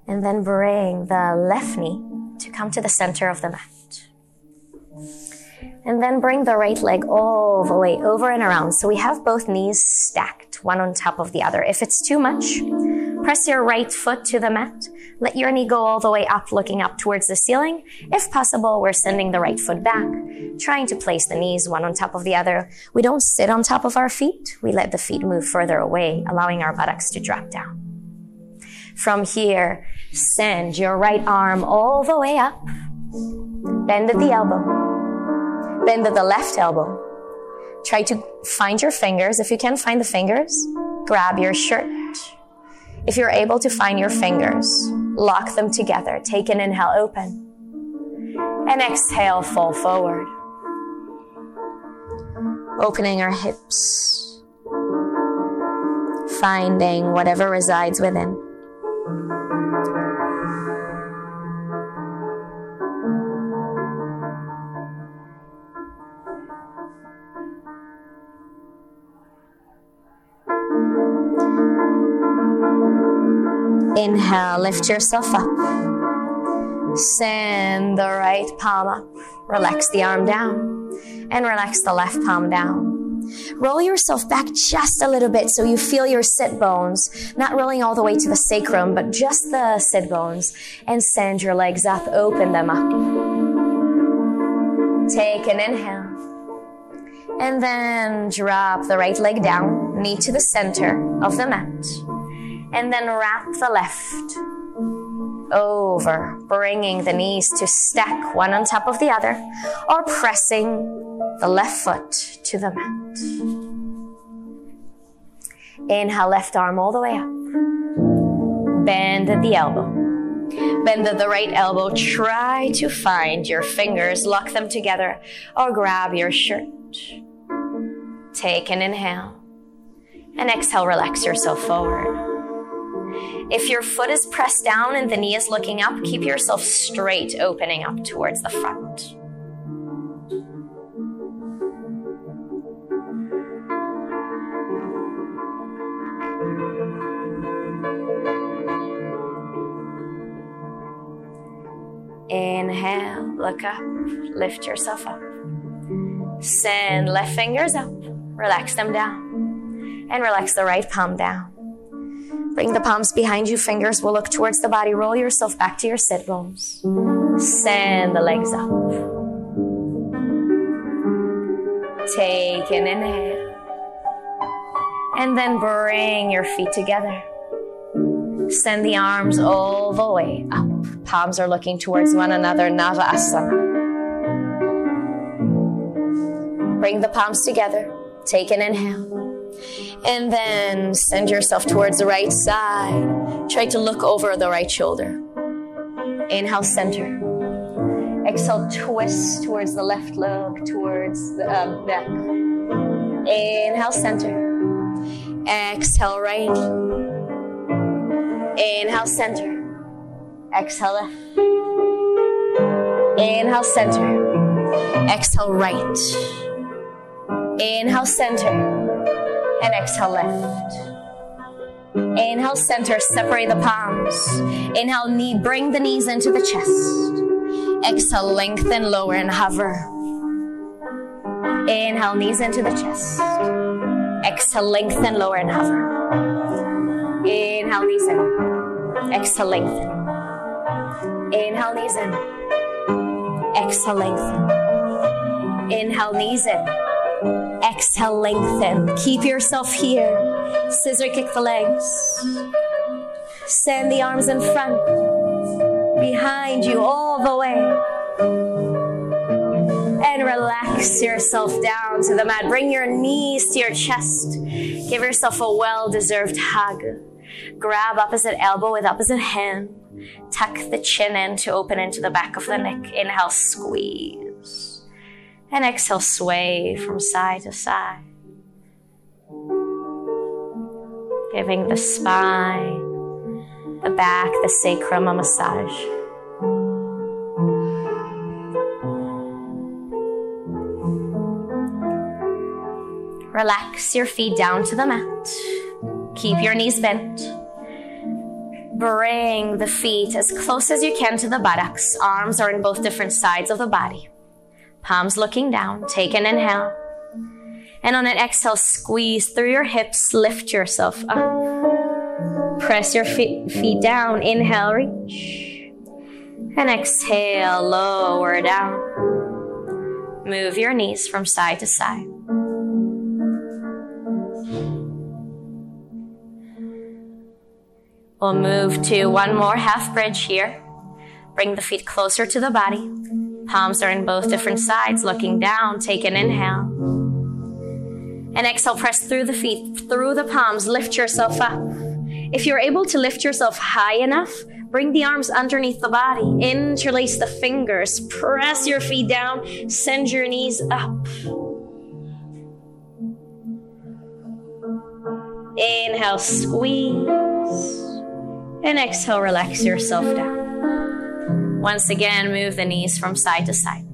And then bring the left knee to come to the center of the mat. And then bring the right leg all the way over and around. So we have both knees stacked, one on top of the other. If it's too much, press your right foot to the mat. Let your knee go all the way up, looking up towards the ceiling. If possible, we're sending the right foot back, trying to place the knees one on top of the other. We don't sit on top of our feet. We let the feet move further away, allowing our buttocks to drop down. From here, send your right arm all the way up. Bend at the elbow Bend at the left elbow. Try to find your fingers. If you can't find the fingers, grab your shirt. If you're able to find your fingers, lock them together. Take an inhale, open. And exhale, fall forward. Opening our hips. Finding whatever resides within. Inhale, lift yourself up. Send the right palm up. Relax the arm down. And relax the left palm down. Roll yourself back just a little bit so you feel your sit bones, not rolling all the way to the sacrum, but just the sit bones. And send your legs up, open them up. Take an inhale. And then drop the right leg down, knee to the center of the mat and then wrap the left over, bringing the knees to stack one on top of the other, or pressing the left foot to the mat. Inhale, left arm all the way up. Bend at the elbow. Bend at the right elbow. Try to find your fingers, lock them together, or grab your shirt. Take an inhale. And exhale, relax yourself forward. If your foot is pressed down and the knee is looking up, keep yourself straight, opening up towards the front. Inhale, look up, lift yourself up. Send left fingers up, relax them down, and relax the right palm down. Bring the palms behind you, fingers will look towards the body. Roll yourself back to your sit bones. Send the legs up. Take an inhale. And then bring your feet together. Send the arms all the way up. Palms are looking towards one another, Navasana. Bring the palms together. Take an inhale. And then send yourself towards the right side. Try to look over the right shoulder. Inhale, center. Exhale, twist towards the left leg, towards the uh, back. Inhale, center. Exhale, right. Inhale, center. Exhale, left. Inhale, center. Exhale, right. Inhale, center and exhale, lift. Inhale, center, separate the palms. Inhale, knee, bring the knees into the chest. Exhale, lengthen, lower, and hover. Inhale, knees into the chest. Exhale, lengthen, lower, and hover. Inhale, knees in. Exhale, lengthen. Inhale, knees in. Exhale, lengthen. Inhale, knees in. Exhale, lengthen. Keep yourself here. Scissor kick the legs. Send the arms in front, behind you, all the way. And relax yourself down to the mat. Bring your knees to your chest. Give yourself a well deserved hug. Grab opposite elbow with opposite hand. Tuck the chin in to open into the back of the neck. Inhale, squeeze. And exhale, sway from side to side. Giving the spine, the back, the sacrum a massage. Relax your feet down to the mat. Keep your knees bent. Bring the feet as close as you can to the buttocks. Arms are in both different sides of the body palms looking down. Take an inhale. And on an exhale, squeeze through your hips, lift yourself up. Press your feet, feet down. Inhale, reach. And exhale, lower down. Move your knees from side to side. We'll move to one more half bridge here. Bring the feet closer to the body. Palms are in both different sides, looking down. Take an inhale. And exhale, press through the feet, through the palms, lift yourself up. If you're able to lift yourself high enough, bring the arms underneath the body, interlace the fingers, press your feet down, send your knees up. Inhale, squeeze. And exhale, relax yourself down. Once again, move the knees from side to side.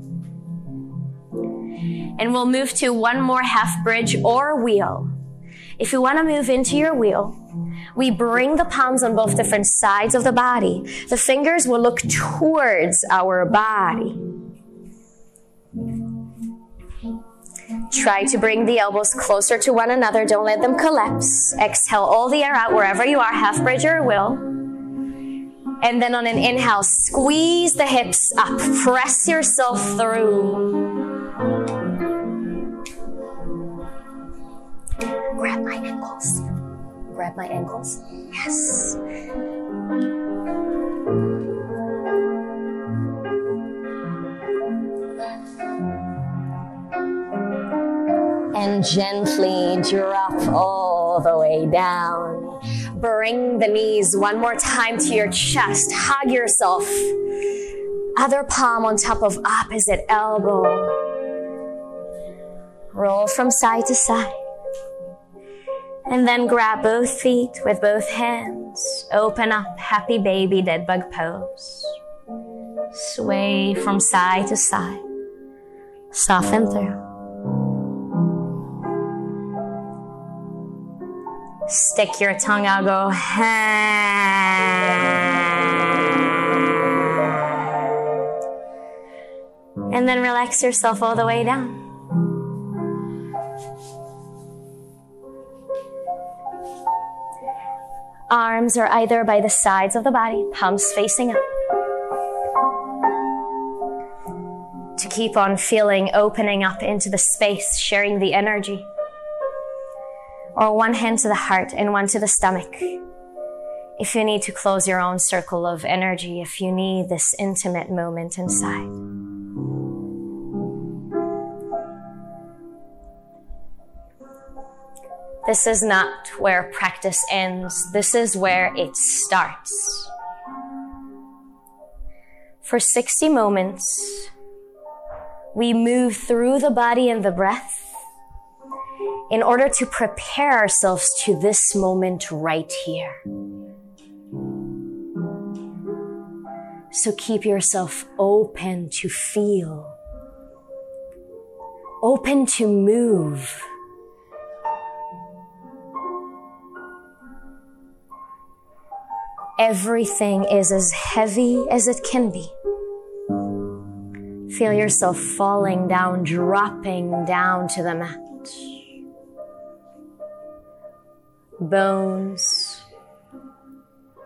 And we'll move to one more half bridge or wheel. If you want to move into your wheel, we bring the palms on both different sides of the body. The fingers will look towards our body. Try to bring the elbows closer to one another. Don't let them collapse. Exhale all the air out wherever you are, half bridge or wheel. And then on an inhale, squeeze the hips up, press yourself through. Grab my ankles. Grab my ankles. Yes. And gently drop all the way down Bring the knees one more time to your chest. Hug yourself. Other palm on top of opposite elbow. Roll from side to side. And then grab both feet with both hands. Open up, happy baby, dead bug pose. Sway from side to side. Soften through. Stick your tongue out, go And then relax yourself all the way down. Arms are either by the sides of the body, palms facing up. To keep on feeling opening up into the space, sharing the energy or one hand to the heart and one to the stomach. If you need to close your own circle of energy, if you need this intimate moment inside. This is not where practice ends. This is where it starts. For 60 moments, we move through the body and the breath in order to prepare ourselves to this moment right here. So keep yourself open to feel, open to move. Everything is as heavy as it can be. Feel yourself falling down, dropping down to the mat. Bones,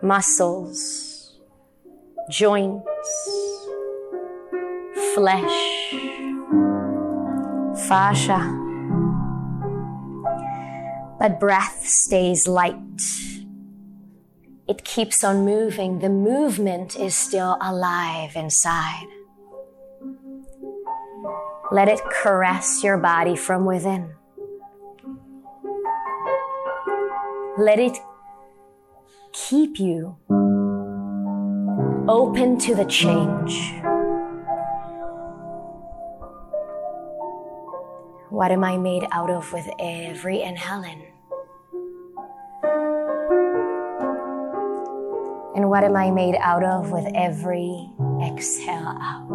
muscles, joints, flesh, fascia. But breath stays light. It keeps on moving. The movement is still alive inside. Let it caress your body from within. Let it keep you open to the change. What am I made out of with every inhale in? And what am I made out of with every exhale out?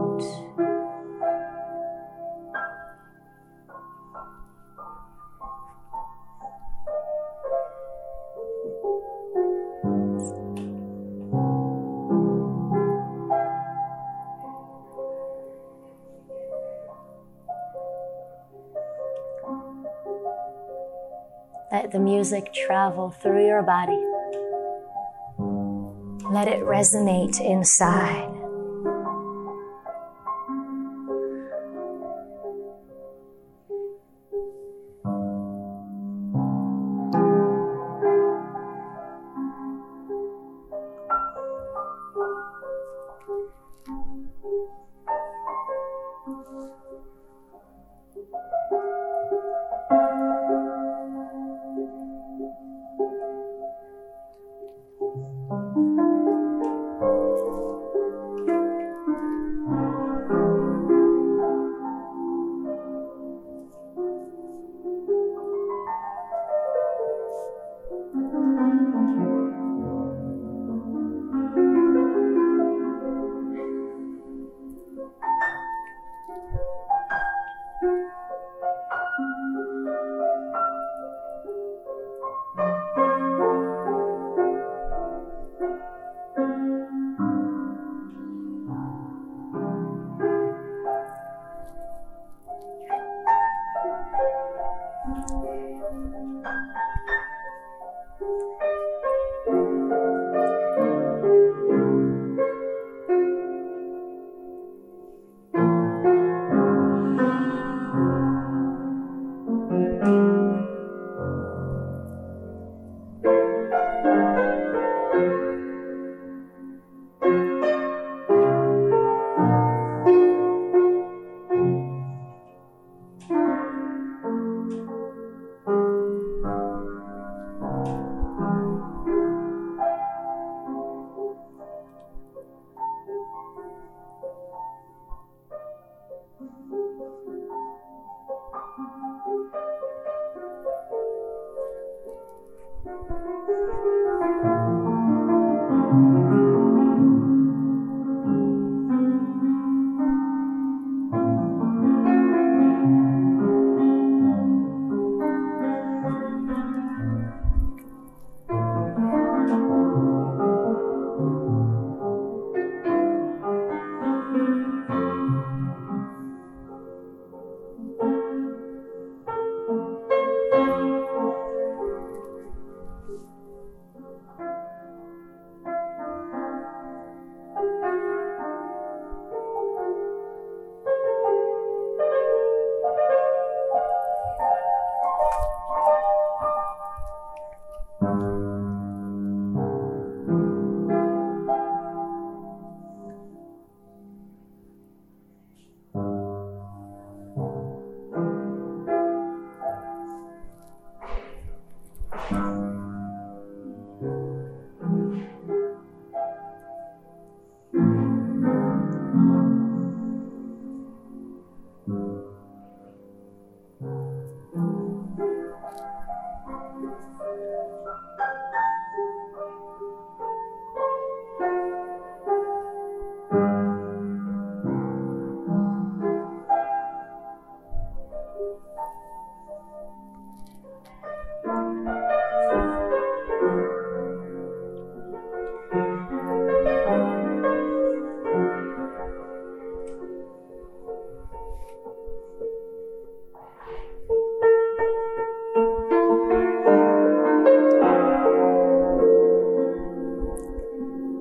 Music travel through your body. Let it resonate inside.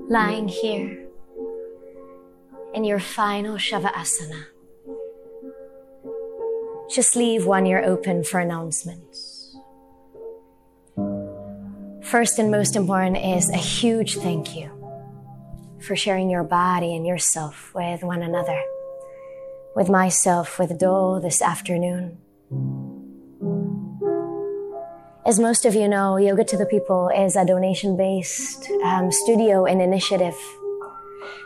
Lying here in your final Shavasana. Just leave one ear open for announcements. First and most important is a huge thank you for sharing your body and yourself with one another, with myself, with Dole this afternoon. As most of you know, Yoga to the People is a donation based um, studio and initiative.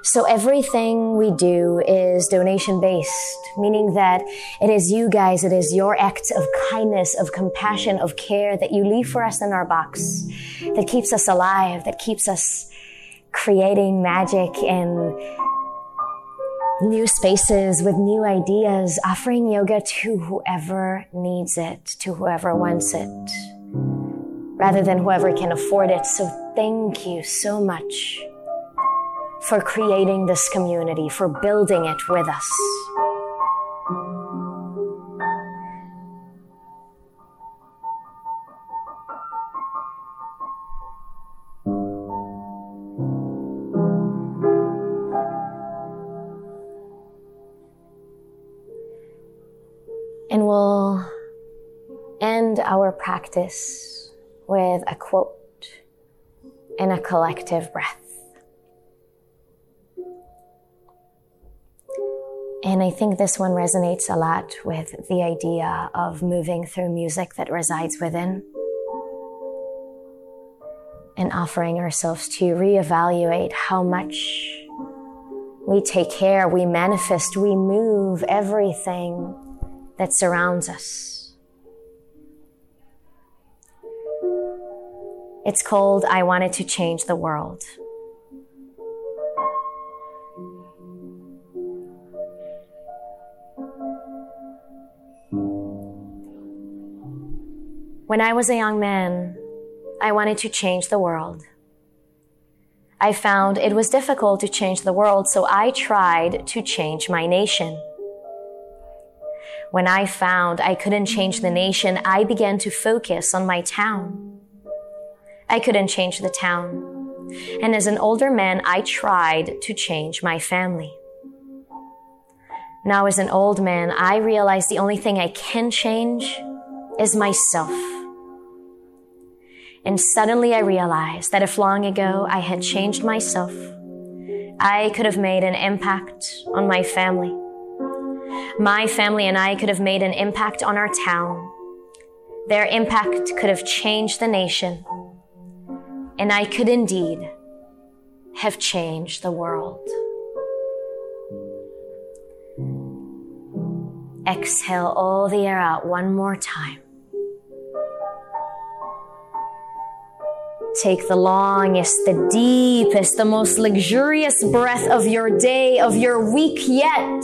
So everything we do is donation based, meaning that it is you guys, it is your acts of kindness, of compassion, of care that you leave for us in our box that keeps us alive, that keeps us creating magic and new spaces with new ideas, offering yoga to whoever needs it, to whoever wants it rather than whoever can afford it. So thank you so much for creating this community, for building it with us. And we'll end our practice with a quote in a collective breath. And I think this one resonates a lot with the idea of moving through music that resides within and offering ourselves to reevaluate how much we take care, we manifest, we move everything that surrounds us. It's called I Wanted to Change the World. When I was a young man, I wanted to change the world. I found it was difficult to change the world, so I tried to change my nation. When I found I couldn't change the nation, I began to focus on my town. I couldn't change the town. And as an older man, I tried to change my family. Now, as an old man, I realize the only thing I can change is myself. And suddenly I realized that if long ago I had changed myself, I could have made an impact on my family. My family and I could have made an impact on our town. Their impact could have changed the nation and I could indeed have changed the world. Exhale all the air out one more time. Take the longest, the deepest, the most luxurious breath of your day, of your week yet.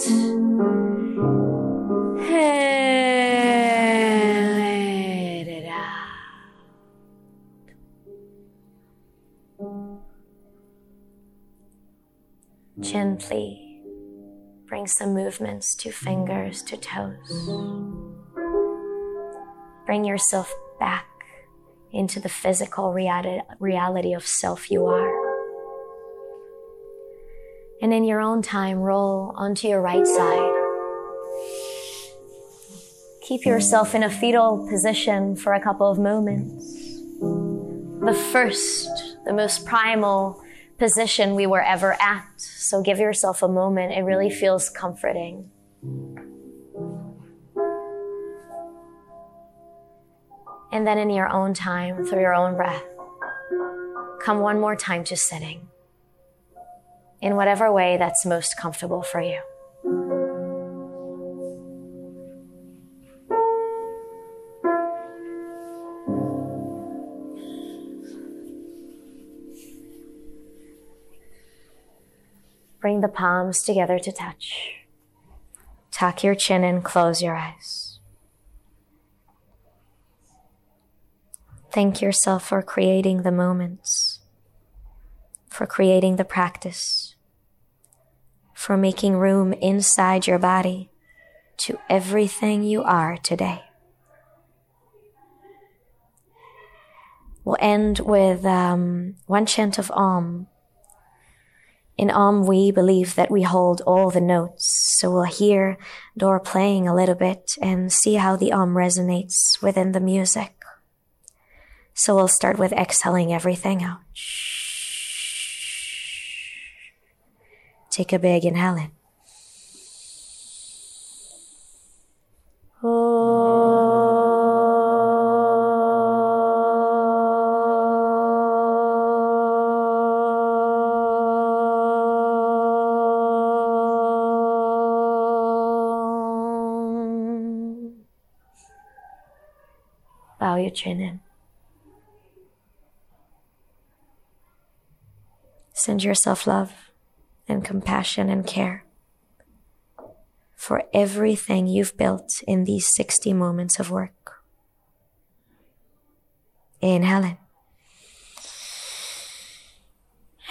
Gently bring some movements to fingers to toes. Bring yourself back into the physical reality of self you are. And in your own time, roll onto your right side. Keep yourself in a fetal position for a couple of moments. The first, the most primal position we were ever at. So give yourself a moment. It really mm-hmm. feels comforting. And then in your own time, through your own breath, come one more time to sitting in whatever way that's most comfortable for you. Bring the palms together to touch. Tuck your chin and close your eyes. Thank yourself for creating the moments, for creating the practice, for making room inside your body to everything you are today. We'll end with um, one chant of Om In Om, we believe that we hold all the notes, so we'll hear Dor playing a little bit and see how the Om resonates within the music. So we'll start with exhaling everything out. Take a big inhale in. Your chin in. Send yourself love and compassion and care for everything you've built in these 60 moments of work. Inhale in.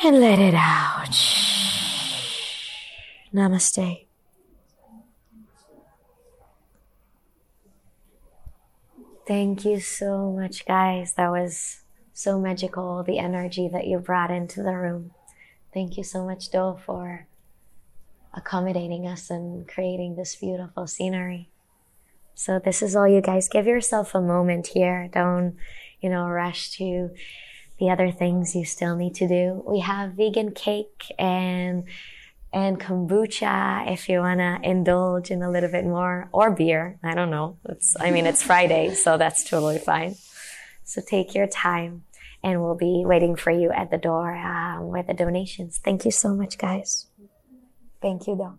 And let it out. Namaste. Thank you so much, guys. That was so magical, the energy that you brought into the room. Thank you so much, Do, for accommodating us and creating this beautiful scenery. So this is all you guys. Give yourself a moment here. Don't, you know, rush to the other things you still need to do. We have vegan cake and and kombucha if you want to indulge in a little bit more or beer. I don't know. It's, I mean, it's Friday, so that's totally fine. So take your time and we'll be waiting for you at the door um, with the donations. Thank you so much, guys. Thank you, though.